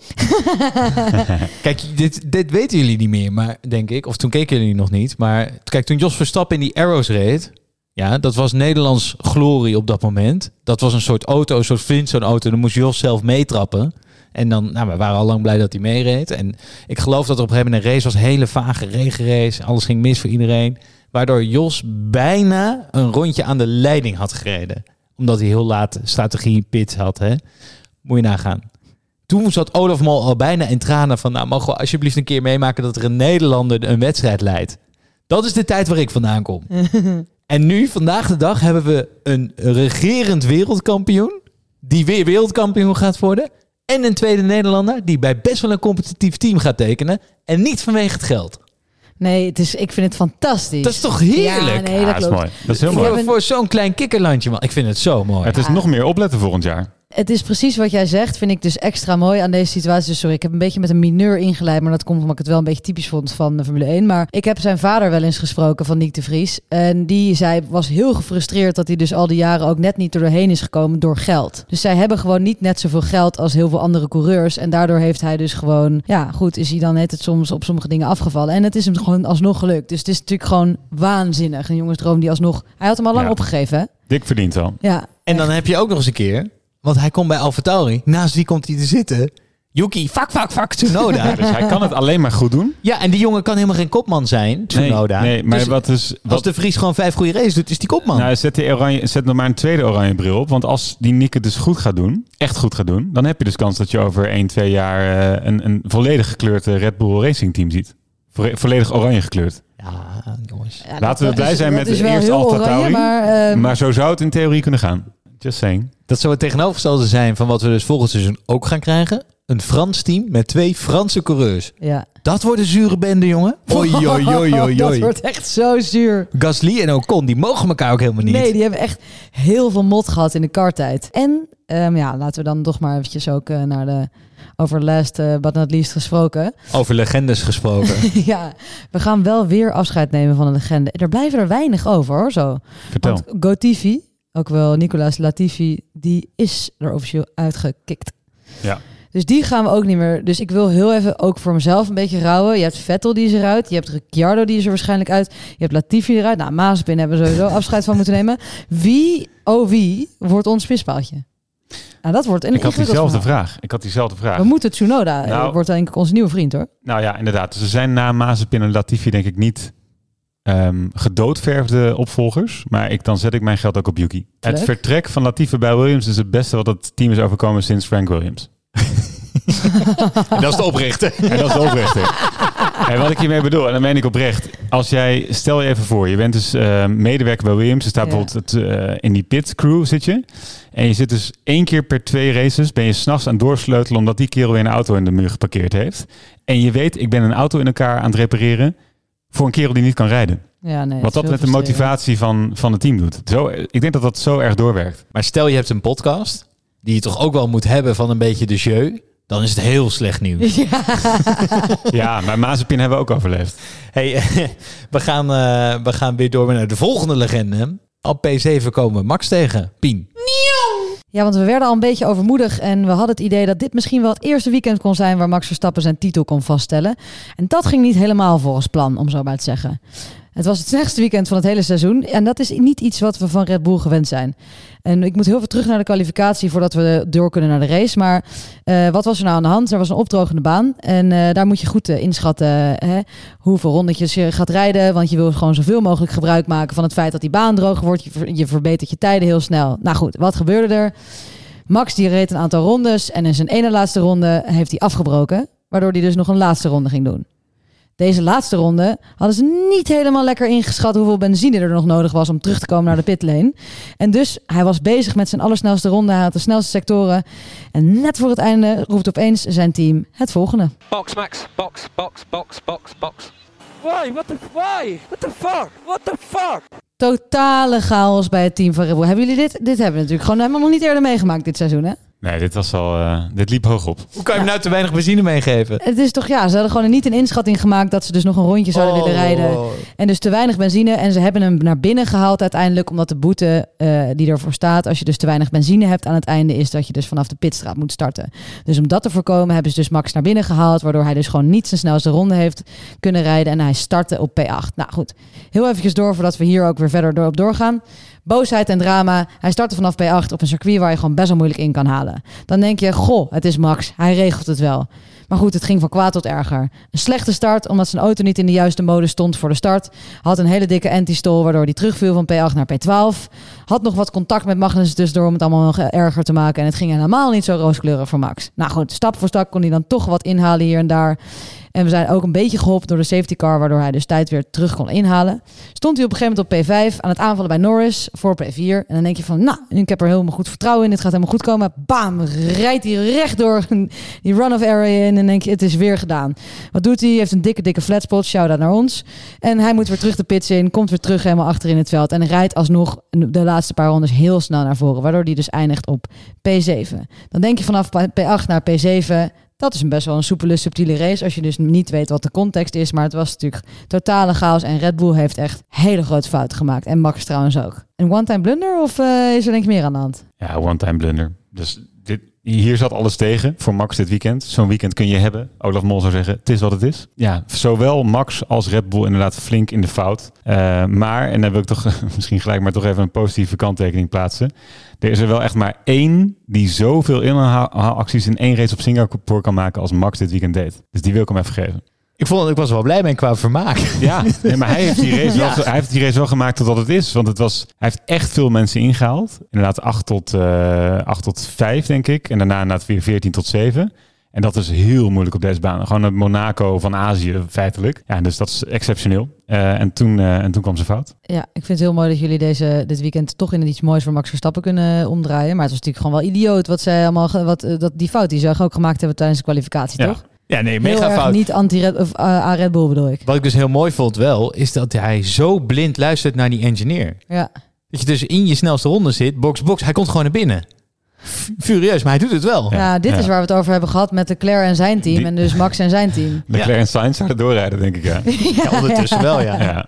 Kijk, dit, dit weten jullie niet meer, maar denk ik. Of toen keken jullie nog niet. Maar kijk, toen Jos Verstappen in die Arrows reed. Ja, dat was Nederlands glorie op dat moment. Dat was een soort auto, een soort Flintstone auto. Dan moest Jos zelf meetrappen. En dan, nou, we waren al lang blij dat hij meereed. En ik geloof dat er op een gegeven moment een race was, hele vage regenrace. Alles ging mis voor iedereen. Waardoor Jos bijna een rondje aan de leiding had gereden. Omdat hij heel laat strategie pit had. Hè? Moet je nagaan. Toen zat Olaf Mol al bijna in tranen van... nou, mogen we alsjeblieft een keer meemaken dat er een Nederlander een wedstrijd leidt. Dat is de tijd waar ik vandaan kom. en nu, vandaag de dag, hebben we een regerend wereldkampioen... die weer wereldkampioen gaat worden... en een tweede Nederlander die bij best wel een competitief team gaat tekenen... en niet vanwege het geld. Nee, het is, ik vind het fantastisch. Dat is toch heerlijk? Ja, nee, Ja, dat is mooi. Dat is heel mooi. Voor zo'n klein kikkerlandje, man. Ik vind het zo mooi. Het is nog meer opletten volgend jaar. Het is precies wat jij zegt, vind ik dus extra mooi aan deze situatie. Dus sorry, ik heb een beetje met een mineur ingeleid, maar dat komt omdat ik het wel een beetje typisch vond van de Formule 1. Maar ik heb zijn vader wel eens gesproken van Nick de Vries. En die zei, was heel gefrustreerd dat hij dus al die jaren ook net niet er doorheen is gekomen door geld. Dus zij hebben gewoon niet net zoveel geld als heel veel andere coureurs. En daardoor heeft hij dus gewoon, ja goed, is hij dan net het soms op sommige dingen afgevallen. En het is hem gewoon alsnog gelukt. Dus het is natuurlijk gewoon waanzinnig. Een jongensdroom die alsnog, hij had hem al lang Ja. opgegeven hè? Dik verdiend al. Ja, En dan heb je ook nog eens een keer, want hij komt bij AlphaTauri. Naast wie komt hij te zitten? Yuki, fuck, fuck, fuck, Tsunoda. Dus hij kan het alleen maar goed doen. ja, en die jongen kan helemaal geen kopman zijn, Tsunoda. Nee, nee maar Dus wat is... Als de Vries gewoon vijf goede races doet, is die kopman. nou, zet, die oranje, zet nog maar een tweede oranje bril op. Want als die Nikke dus goed gaat doen, echt goed gaat doen... dan heb je dus kans dat je over 1, 2 jaar eh, een, een volledig gekleurd Red Bull Racing team ziet. Vo- volledig oranje gekleurd. ja, jongens. Ja, Laten we blij is- zijn met de eerste heel Alfa oranje, Tauri. Maar, ehm, Maar zo zou het in theorie kunnen gaan. Just saying. Dat zou het tegenovergestelde zijn van wat we dus volgend seizoen ook gaan krijgen. Een Frans team met twee Franse coureurs. ja. Dat wordt een zure bende, jongen. Oei, oei, oei, oei, dat wordt echt zo zuur. Gasly en Ocon, die mogen elkaar ook helemaal niet. Nee, die hebben echt heel veel mot gehad in de karttijd. En ehm, ja, laten we dan toch maar eventjes ook eh, naar de over last eh, but not least gesproken. Over legendes gesproken. ja, we gaan wel weer afscheid nemen van een legende. Er blijven er weinig over hoor, zo. Vertel. Want Gotifi, ook wel Nicolas Latifi, die is er officieel uitgekikt. Ja. Dus die gaan we ook niet meer. Dus ik wil heel even ook voor mezelf een beetje rouwen. Je hebt Vettel die is eruit. Je hebt Ricciardo die is er waarschijnlijk uit. Je hebt Latifi eruit. Nou, Mazepin hebben we sowieso afscheid van moeten nemen. Wie, oh wie, wordt ons pispaaltje? Nou, dat wordt een Ik had diezelfde vraag. Ik had diezelfde vraag. We moeten Tsunoda. eh, Nou. wordt denk ik onze nieuwe vriend hoor. Nou ja, inderdaad. Dus er zijn na Mazepin en Latifi denk ik niet ehm, gedoodverfde opvolgers. Maar ik, dan zet ik mijn geld ook op Yuki. Het vertrek van Latifi bij Williams is het beste wat het team is overkomen sinds Frank Williams. dat is de oprichter. En dat is de oprichter. en wat ik hiermee bedoel, en dan meen ik oprecht. Als jij, stel je even voor, je bent dus eh, medewerker bij Williams. Je staat Ja. bijvoorbeeld het, eh, in die pit crew zit je. En je zit dus één keer per twee races, ben je s'nachts aan het doorsleutelen omdat die kerel weer een auto in de muur geparkeerd heeft. En je weet, ik ben een auto in elkaar aan het repareren voor een kerel die niet kan rijden. Ja, nee, Wat dat met de motivatie van, van het team doet. Zo, ik denk dat dat zo erg doorwerkt. Maar stel je hebt een podcast, die je toch ook wel moet hebben van een beetje de jeu. Dan is het heel slecht nieuws. Ja. Ja, maar Mazepin hebben we ook overleefd. Hey, we, gaan, eh, we gaan weer door naar de volgende legende. Op P7 komen we Max tegen. Pien. Ja, want we werden al een beetje overmoedig en we hadden het idee dat dit misschien wel het eerste weekend kon zijn waar Max Verstappen zijn titel kon vaststellen. En dat ging niet helemaal volgens plan, om zo maar te zeggen. Het was het slechtste weekend van het hele seizoen en dat is niet iets wat we van Red Bull gewend zijn. En ik moet heel veel terug naar de kwalificatie voordat we door kunnen naar de race. Maar eh, wat was er nou aan de hand? Er was een opdrogende baan en eh, daar moet je goed eh, inschatten hè, hoeveel rondetjes je gaat rijden. Want je wil gewoon zoveel mogelijk gebruik maken van het feit dat die baan droog wordt. Je, je verbetert je tijden heel snel. Nou goed, wat gebeurde er? Max die reed een aantal rondes en in zijn ene laatste ronde heeft hij afgebroken. Waardoor hij dus nog een laatste ronde ging doen. Deze laatste ronde hadden ze niet helemaal lekker ingeschat hoeveel benzine er nog nodig was om terug te komen naar de pitlane. En dus hij was bezig met zijn allersnelste ronde. Hij had de snelste sectoren. En net voor het einde roept opeens zijn team het volgende. Box, Max. Box, box, box, box, box. Why? What the why? What the fuck? What the fuck? Totale chaos bij het team van Red Bull. Hebben jullie dit? Dit hebben we natuurlijk gewoon helemaal nog niet eerder meegemaakt dit seizoen, hè? Nee, dit was al, eh, dit liep hoog op. Hoe kan je hem nou te weinig benzine meegeven? Het is toch ja, ze hadden gewoon niet een inschatting gemaakt dat ze dus nog een rondje zouden willen rijden. En dus te weinig benzine. En ze hebben hem naar binnen gehaald uiteindelijk. Omdat de boete eh, die ervoor staat, als je dus te weinig benzine hebt aan het einde, is dat je dus vanaf de pitstraat moet starten. Dus om dat te voorkomen hebben ze dus Max naar binnen gehaald. Waardoor hij dus gewoon niet zijn snelste ronde heeft kunnen rijden. En hij startte op P8. Nou goed, heel eventjes door voordat we hier ook weer verder door op doorgaan. Boosheid en drama. Hij startte vanaf P8 op een circuit waar je gewoon best wel moeilijk in kan halen. Dan denk je, goh, het is Max. Hij regelt het wel. Maar goed, het ging van kwaad tot erger. Een slechte start, omdat zijn auto niet in de juiste mode stond voor de start. Had een hele dikke anti-stall, waardoor hij terugviel van P8 naar P12. Had nog wat contact met Magnus tussendoor om het allemaal nog erger te maken. En het ging helemaal niet zo rooskleurig voor Max. Nou goed, stap voor stap kon hij dan toch wat inhalen hier en daar. En we zijn ook een beetje geholpen door de safety car, waardoor hij dus tijd weer terug kon inhalen. Stond hij op een gegeven moment op P5 aan het aanvallen bij Norris voor P4. En dan denk je van, nou, ik heb er helemaal goed vertrouwen in. Dit gaat helemaal goed komen. Bam, rijdt hij rechtdoor die run of area in. En dan denk je, het is weer gedaan. Wat doet hij? Hij heeft een dikke, dikke flatspot. Shout-out naar ons. En hij moet weer terug de pits in. Komt weer terug helemaal achter in het veld. En rijdt alsnog de laatste paar rondes heel snel naar voren. Waardoor hij dus eindigt op P7. Dan denk je vanaf P8 naar P7... Dat is een best wel een soepele, subtiele race. Als je dus niet weet wat de context is. Maar het was natuurlijk totale chaos. En Red Bull heeft echt hele grote fouten gemaakt. En Max trouwens ook. Een one-time blunder of eh, is er denk meer aan de hand? Ja, one-time blunder. Dus hier zat alles tegen voor Max dit weekend. Zo'n weekend kun je hebben. Olaf Mol zou zeggen, het is wat het is. Ja, zowel Max als Red Bull inderdaad flink in de fout. Uh, maar, en dan wil ik toch misschien gelijk maar toch even een positieve kanttekening plaatsen. Er is er wel echt maar één die zoveel inhaalacties in één race op Singapore kan maken als Max dit weekend deed. Dus die wil ik hem even geven. Ik, vond, ik was wel blij mee qua vermaak. Ja, nee, maar hij heeft, die race wel, hij heeft die race wel gemaakt tot wat het is. Want het was, hij heeft echt veel mensen ingehaald. Inderdaad 8 tot, uh, 8 tot 5, denk ik. En daarna inderdaad weer 14 tot 7. En dat is heel moeilijk op deze baan. Gewoon het Monaco van Azië, feitelijk. Ja, dus dat is exceptioneel. Uh, en, toen, uh, en toen kwam ze fout. Ja, ik vind het heel mooi dat jullie deze, dit weekend toch in iets moois voor Max Verstappen kunnen omdraaien. Maar het was natuurlijk gewoon wel idioot wat zij allemaal, wat, uh, dat die fout die ze ook gemaakt hebben tijdens de kwalificatie, ja. toch? Ja, nee, Heel mega erg fout. niet anti-Red of uh, Red Bull bedoel ik. Wat ik dus heel mooi vond wel, is dat hij zo blind luistert naar die engineer. Ja. Dat je dus in je snelste ronde zit, box, box, hij komt gewoon naar binnen. Furieus, maar hij doet het wel. Ja, dit Ja. is waar we het over hebben gehad met Leclerc en zijn team. Die- En dus Max en zijn team. Leclerc en Sainz zouden doorrijden, denk ik. Ja. Ja, ondertussen wel, ja. ja.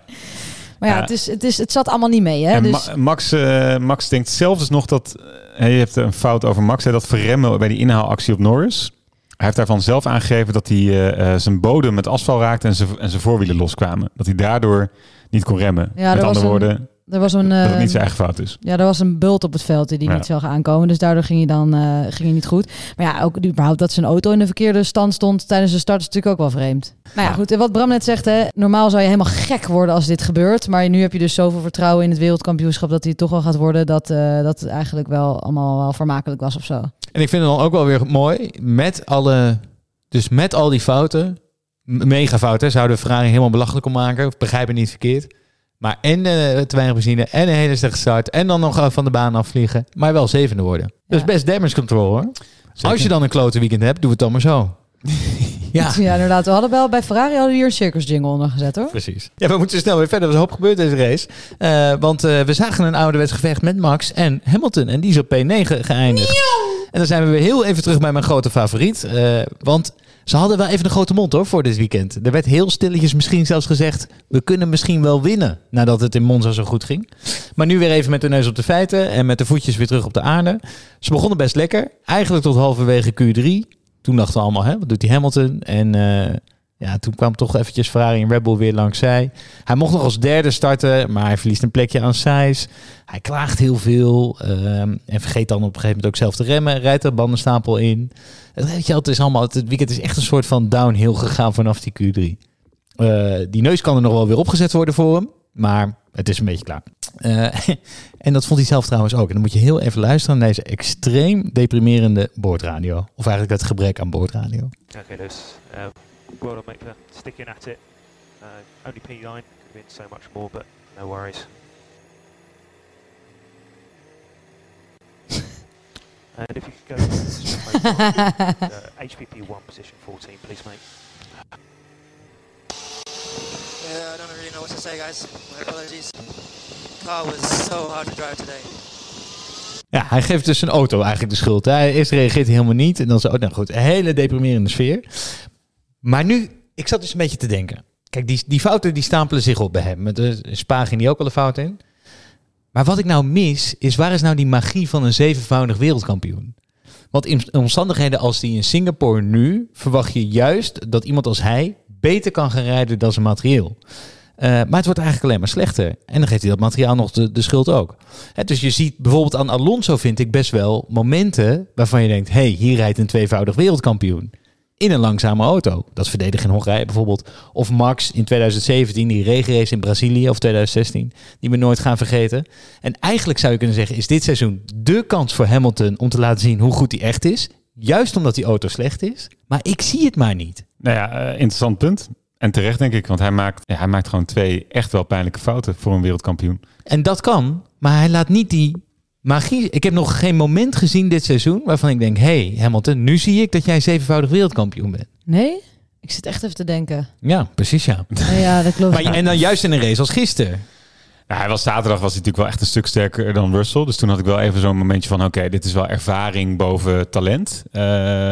Maar ja, Ja. Het, is, het, is, het zat allemaal niet mee. Hè? En Dus, Ma- Max, eh, Max denkt zelf dus nog dat... eh, je hebt een fout over Max. Hè, dat verremmen bij die inhaalactie op Norris. Hij heeft daarvan zelf aangegeven dat hij eh, eh, zijn bodem met asfalt raakte... en zijn, en zijn voorwielen loskwamen. Dat hij daardoor niet kon remmen. Ja, met andere woorden, er was een, dat het eh, niet zijn eigen fout is. Ja, er was een bult op het veld die hij Ja. niet zag aankomen. Dus daardoor ging hij dan eh, ging hij niet goed. Maar ja, ook überhaupt dat zijn auto in de verkeerde stand stond tijdens de start is natuurlijk ook wel vreemd. Maar ja, goed. en Wat Bram net zegt, hè, normaal zou je helemaal gek worden als dit gebeurt. Maar nu heb je dus zoveel vertrouwen in het wereldkampioenschap dat hij toch wel gaat worden. Dat, eh, dat het eigenlijk wel allemaal wel vermakelijk was of zo. En ik vind het dan ook wel weer mooi, met alle, dus met al die fouten, mega fouten, zouden Ferrari helemaal belachelijk om maken, begrijp me niet verkeerd. Maar en eh, te weinig benzine, en een hele slechte start, en dan nog van de baan afvliegen, maar wel zevende worden. Dus Ja. best damage control hoor. Als je dan een klote weekend hebt, doe het dan maar zo. ja. Ja, inderdaad. We hadden wel bij Ferrari hadden we hier een circus jingle onder gezet hoor. Precies. Ja, we moeten snel weer verder. Er is een hoop gebeurd deze race. Eh, want eh, we zagen een ouderwets gevecht met Max en Hamilton. En die is op P9 geëindigd. En dan zijn we weer heel even terug bij mijn grote favoriet. eh, want ze hadden wel even een grote mond hoor voor dit weekend. Er werd heel stilletjes misschien zelfs gezegd... we kunnen misschien wel winnen nadat het in Monza zo goed ging. Maar nu weer even met de neus op de feiten... en met de voetjes weer terug op de aarde. Ze begonnen best lekker. Eigenlijk tot halverwege Q3. Toen dachten we allemaal, hè, wat doet die Hamilton? En eh, ja, toen kwam toch eventjes Ferrari en Red Bull weer langs zij. Hij mocht nog als derde starten, maar hij verliest een plekje aan Sainz. Hij klaagt heel veel ehm, en vergeet dan op een gegeven moment ook zelf te remmen. Rijdt er bandenstapel in. Het, weet je, het, is allemaal, het weekend is echt een soort van downhill gegaan vanaf die Q3. Eh, die neus kan er nog wel weer opgezet worden voor hem, maar het is een beetje klaar. Eh, en dat vond hij zelf trouwens ook. En dan moet je heel even luisteren naar deze extreem deprimerende boordradio. Of eigenlijk het gebrek aan boordradio. Okay, Lewis. Uh, well done, mate, for sticking at it. Uh, only P9 could have been so much more, but no worries. and if you could go to uh, HPP1 position 14, please, mate. Yeah, I don't really know what to say, guys. My apologies. Car was so hard to drive today. Ja, hij geeft dus zijn auto eigenlijk de schuld. Hij eerst reageert hij helemaal niet. En dan zo, nou goed, een hele deprimerende sfeer. Maar nu, ik zat dus een beetje te denken. Kijk, die, die fouten die stapelen zich op bij hem. Met de Spa ging die ook al een fout in. Maar wat ik nou mis, is waar is nou die magie van een zevenvoudig wereldkampioen? Want in omstandigheden als die in Singapore nu, verwacht je juist dat iemand als hij beter kan gaan rijden dan zijn materieel. Eh, maar het wordt eigenlijk alleen maar slechter. En dan geeft hij dat materiaal nog de, de schuld ook. Hè, dus je ziet bijvoorbeeld aan Alonso, vind ik best wel momenten waarvan je denkt: hé, hey, hier rijdt een tweevoudig wereldkampioen. In een langzame auto. Dat verdedigen in Hongarije bijvoorbeeld. Of Max in 2017, die regenrace in Brazilië of 2016, die we nooit gaan vergeten. En eigenlijk zou je kunnen zeggen, is dit seizoen de kans voor Hamilton om te laten zien hoe goed hij echt is. Juist omdat die auto slecht is. Maar ik zie het maar niet. Nou ja, eh, interessant punt. En terecht denk ik, want hij maakt, ja, hij maakt gewoon twee echt wel pijnlijke fouten voor een wereldkampioen. En dat kan, maar hij laat niet die magie. Ik heb nog geen moment gezien dit seizoen waarvan ik denk: hé, hey, Hamilton, nu zie ik dat jij zevenvoudig wereldkampioen bent. Nee? Ik zit echt even te denken. Ja, precies ja. Ja, dat klopt. Maar, en dan juist in een race als gisteren. Nou, hij was zaterdag was hij natuurlijk wel echt een stuk sterker dan Russell. Dus toen had ik wel even zo'n momentje van... oké, dit is wel ervaring boven talent. Uh,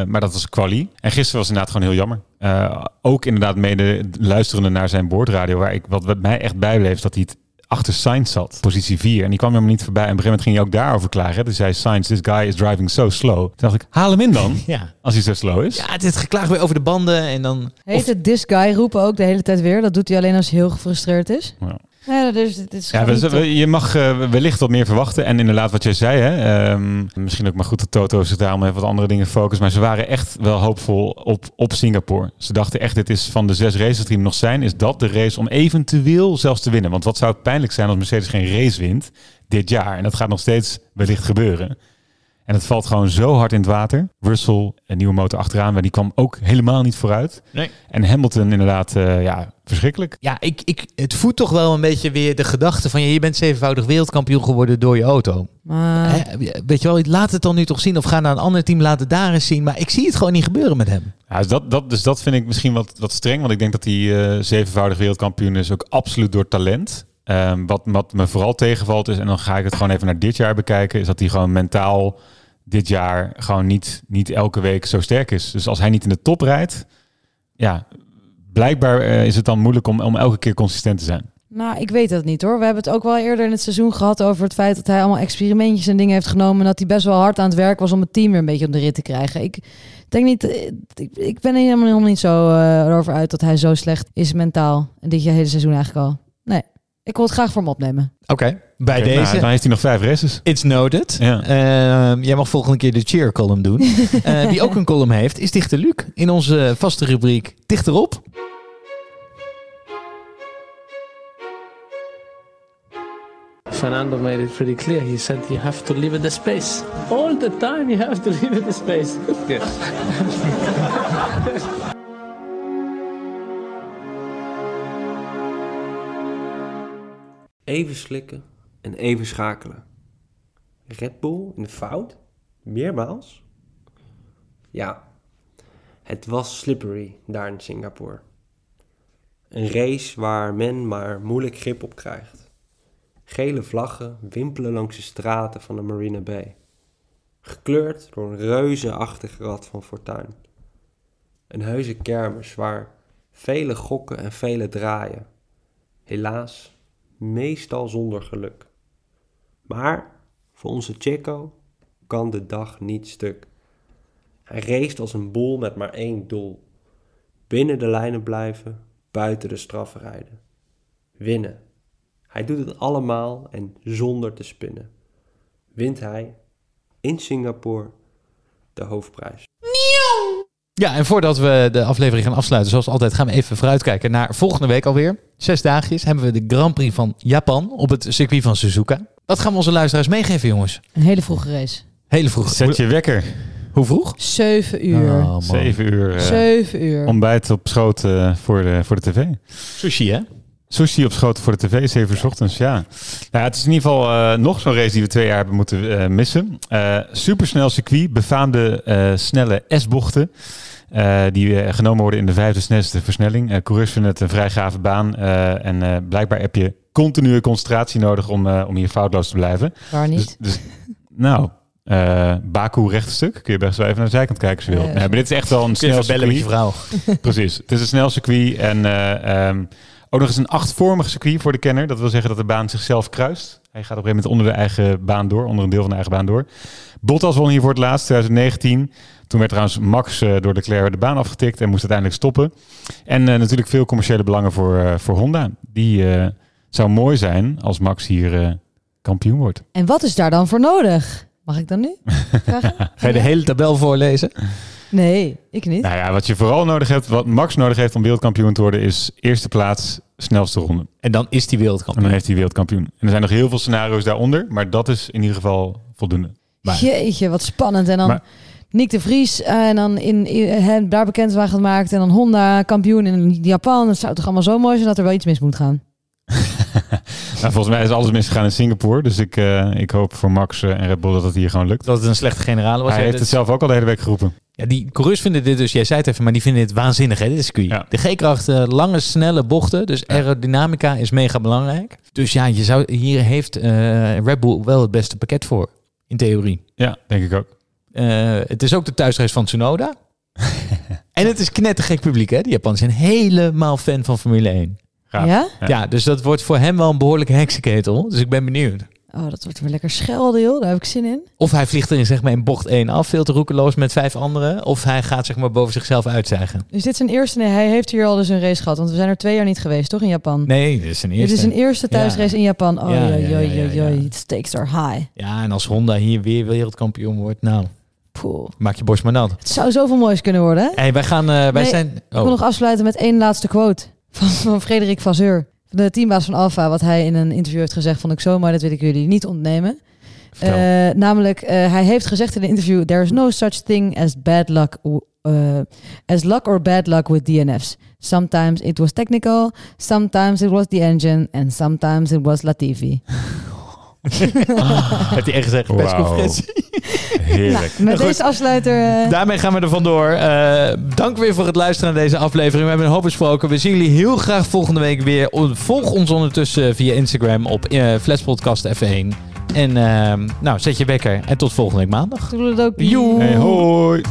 maar dat was quali. En gisteren was inderdaad gewoon heel jammer. Uh, ook inderdaad mede luisterende naar zijn boordradio... waar ik, wat mij echt bijbleef, dat hij het achter Sainz zat, positie 4. En die kwam helemaal niet voorbij. En op een gegeven moment ging hij ook daarover klagen. Dus zei Sainz, this guy is driving so slow. Toen dacht ik, haal hem in dan, ja. als hij zo slow is. Ja, het is geklaagd weer over de banden en dan... Heet het this guy roepen ook de hele tijd weer? Dat doet hij alleen als hij heel gefrustreerd is? Ja. Ja, dus het is ja, we, je mag uh, wellicht wat meer verwachten. En inderdaad, wat jij zei, hè, um, misschien ook maar goed dat Toto zich daarom even wat andere dingen focust. Maar ze waren echt wel hoopvol op, op Singapore. Ze dachten echt, dit is van de zes races die er nog zijn, is dat de race om eventueel zelfs te winnen. Want wat zou het pijnlijk zijn als Mercedes geen race wint dit jaar? En dat gaat nog steeds wellicht gebeuren. En het valt gewoon zo hard in het water. Russell, een nieuwe motor achteraan, maar die kwam ook helemaal niet vooruit. Nee. En Hamilton inderdaad, uh, ja, verschrikkelijk. Ja, ik, ik, het voedt toch wel een beetje weer de gedachte van... je bent zevenvoudig wereldkampioen geworden door je auto. Maar... Hè, weet je wel, laat het dan nu toch zien of ga naar een ander team, laat het daar eens zien. Maar ik zie het gewoon niet gebeuren met hem. Ja, dus, dat, dat, dus dat vind ik misschien wat, wat streng, want ik denk dat hij uh, zevenvoudig wereldkampioen is ook absoluut door talent. Um, wat, wat me vooral tegenvalt is, en dan ga ik het gewoon even naar dit jaar bekijken, is dat hij gewoon mentaal dit jaar gewoon niet, niet elke week zo sterk is. Dus als hij niet in de top rijdt, ja, blijkbaar uh, is het dan moeilijk om, om elke keer consistent te zijn. Nou, ik weet dat niet hoor. We hebben het ook wel eerder in het seizoen gehad over het feit dat hij allemaal experimentjes en dingen heeft genomen. En dat hij best wel hard aan het werk was om het team weer een beetje op de rit te krijgen. Ik denk niet, ik, ik ben er helemaal, helemaal niet zo uh, erover uit dat hij zo slecht is mentaal. En dit hele seizoen eigenlijk al. Nee. Ik wil het graag voor hem opnemen. Oké, okay, bij okay, deze. Nou, dan heeft hij nog vijf races. It's noted. Ja. Uh, jij mag volgende keer de cheer column doen. uh, wie ook een column heeft, is Dichter Luc. In onze vaste rubriek Dichterop. Fernando made it pretty clear. He said you have to leave it the space. All the time you have to leave it the space. Yes. Even slikken en even schakelen. Red Bull in de fout? Meermaals? Ja, het was slippery daar in Singapore. Een race waar men maar moeilijk grip op krijgt. Gele vlaggen wimpelen langs de straten van de Marina Bay. Gekleurd door een reuzenachtig rad van fortuin. Een heuse kermis waar vele gokken en vele draaien. Helaas meestal zonder geluk. Maar voor onze Checo kan de dag niet stuk. Hij race als een bol met maar één doel: binnen de lijnen blijven, buiten de straffen rijden. Winnen. Hij doet het allemaal en zonder te spinnen. Wint hij in Singapore de hoofdprijs. Ja, en voordat we de aflevering gaan afsluiten, zoals altijd, gaan we even vooruitkijken naar volgende week alweer. Zes dagjes hebben we de Grand Prix van Japan op het circuit van Suzuka. Wat gaan we onze luisteraars meegeven, jongens? Een hele vroege race. Hele vroeg. Zet je wekker. Hoe vroeg? Zeven uur. Oh, Zeven uur. Uh, Zeven uur. Ontbijt op schoot uh, voor, de, voor de tv. Sushi, hè? Sushi op schoot voor de tv, 7 uur ja. ochtends, ja. Nou, ja. Het is in ieder geval uh, nog zo'n race die we twee jaar hebben moeten uh, missen. Uh, supersnel circuit, befaamde snelle S-bochten. Uh, die genomen worden in de vijfde snelste versnelling. Uh, coureurs vinden het een vrij gave baan. Uh, en blijkbaar heb je continue concentratie nodig om, om hier foutloos te blijven. Waar niet? Dus, dus nou, Baku rechtstuk. Kun je best wel even naar de zijkant kijken als je wilt. Nee, maar dit is echt wel een snel circuit. met je vrouw. Precies. Het is een snel circuit. En um, ook nog eens een achtvormig circuit voor de kenner. Dat wil zeggen dat de baan zichzelf kruist. Hij gaat op een gegeven moment onder de eigen baan door. Onder een deel van de eigen baan door. Bottas won hier voor het laatst, 2019. Toen werd trouwens Max uh, door Leclerc de baan afgetikt en moest uiteindelijk stoppen. En uh, natuurlijk veel commerciële belangen voor, uh, voor Honda. Die zou mooi zijn als Max hier kampioen wordt. En wat is daar dan voor nodig? Mag ik dan nu? Ga je de hele tabel voorlezen? Nee, ik niet. Nou ja, wat je vooral nodig hebt, wat Max nodig heeft om wereldkampioen te worden, is eerste plaats, snelste ronde. En dan is hij En wereldkampioen. dan heeft hij wereldkampioen. En er zijn nog heel veel scenario's daaronder, maar dat is in ieder geval voldoende. Maar- Jeetje, wat spannend. En dan Maar- Nick de Vries eh, en dan in, in, hen daar bekend waren gemaakt. En dan Honda kampioen in Japan. Het zou toch allemaal zo mooi zijn dat er wel iets mis moet gaan. Nou, volgens mij is alles misgegaan in Singapore, dus ik, eh, ik hoop voor Max eh, en Red Bull dat het hier gewoon lukt. Dat het een slechte generale was. Hij Ja, heeft dit- het zelf ook al de hele week geroepen. Ja, die coureurs vinden dit dus, jij zei het even, maar die vinden dit waanzinnig, hè, dit circuit. Ja. De G-kracht, eh, lange, snelle bochten, dus aerodynamica is mega belangrijk. Dus ja, je zou, hier heeft eh, Red Bull wel het beste pakket voor, in theorie. Ja, denk ik ook. Eh, het is ook de thuisreis van Tsunoda. en het is knettergek publiek, hè. De Japanners zijn helemaal fan van Formule 1. Gaaf. Ja? Ja. dus dat wordt voor hem wel een behoorlijke heksenketel. Dus ik ben benieuwd. Oh, dat wordt weer lekker schelden, joh. Daar heb ik zin in. Of hij vliegt er in, zeg maar, in bocht 1 af, veel te roekeloos met vijf anderen. Of hij gaat zeg maar, boven zichzelf uitzeigen. Is dit zijn eerste? Nee, hij heeft hier al dus een race gehad. Want we zijn er twee jaar niet geweest, toch, in Japan? Nee, dit is een eerste. Dit is een eerste thuisrace in Japan. Oh, Ja, ja, ja, ja. The stakes are high. Ja, en als Honda hier weer wereldkampioen wordt, nou, Poeh. maak je borst maar nat. Het zou zoveel moois kunnen worden, hè? Hey, wij gaan, eh, wij Nee, zijn... Ik wil nog afsluiten met één laatste quote van, van Frederik Vasseur. De teambaas van Alfa, wat hij in een interview heeft gezegd, vond ik zo mooi, dat wil ik jullie niet ontnemen. Eh, namelijk, eh, hij heeft gezegd in een interview: There is no such thing as bad luck, uh, as luck or bad luck with DNF's. Sometimes it was technical, sometimes it was the engine, and sometimes it was Latifi. Heeft hij echt gezegd, persconferentie. Heerlijk. Nou, met Goed. deze afsluiter. eh, Daarmee gaan we er vandoor. Eh dank weer voor het luisteren naar deze aflevering. We hebben een hoop besproken. We zien jullie heel graag volgende week weer. Volg ons ondertussen via Instagram op uh, Flashpodcast F1. En ehm, nou, zet je wekker. En tot volgende week maandag. doe het ook. Joe. Hey, hoi.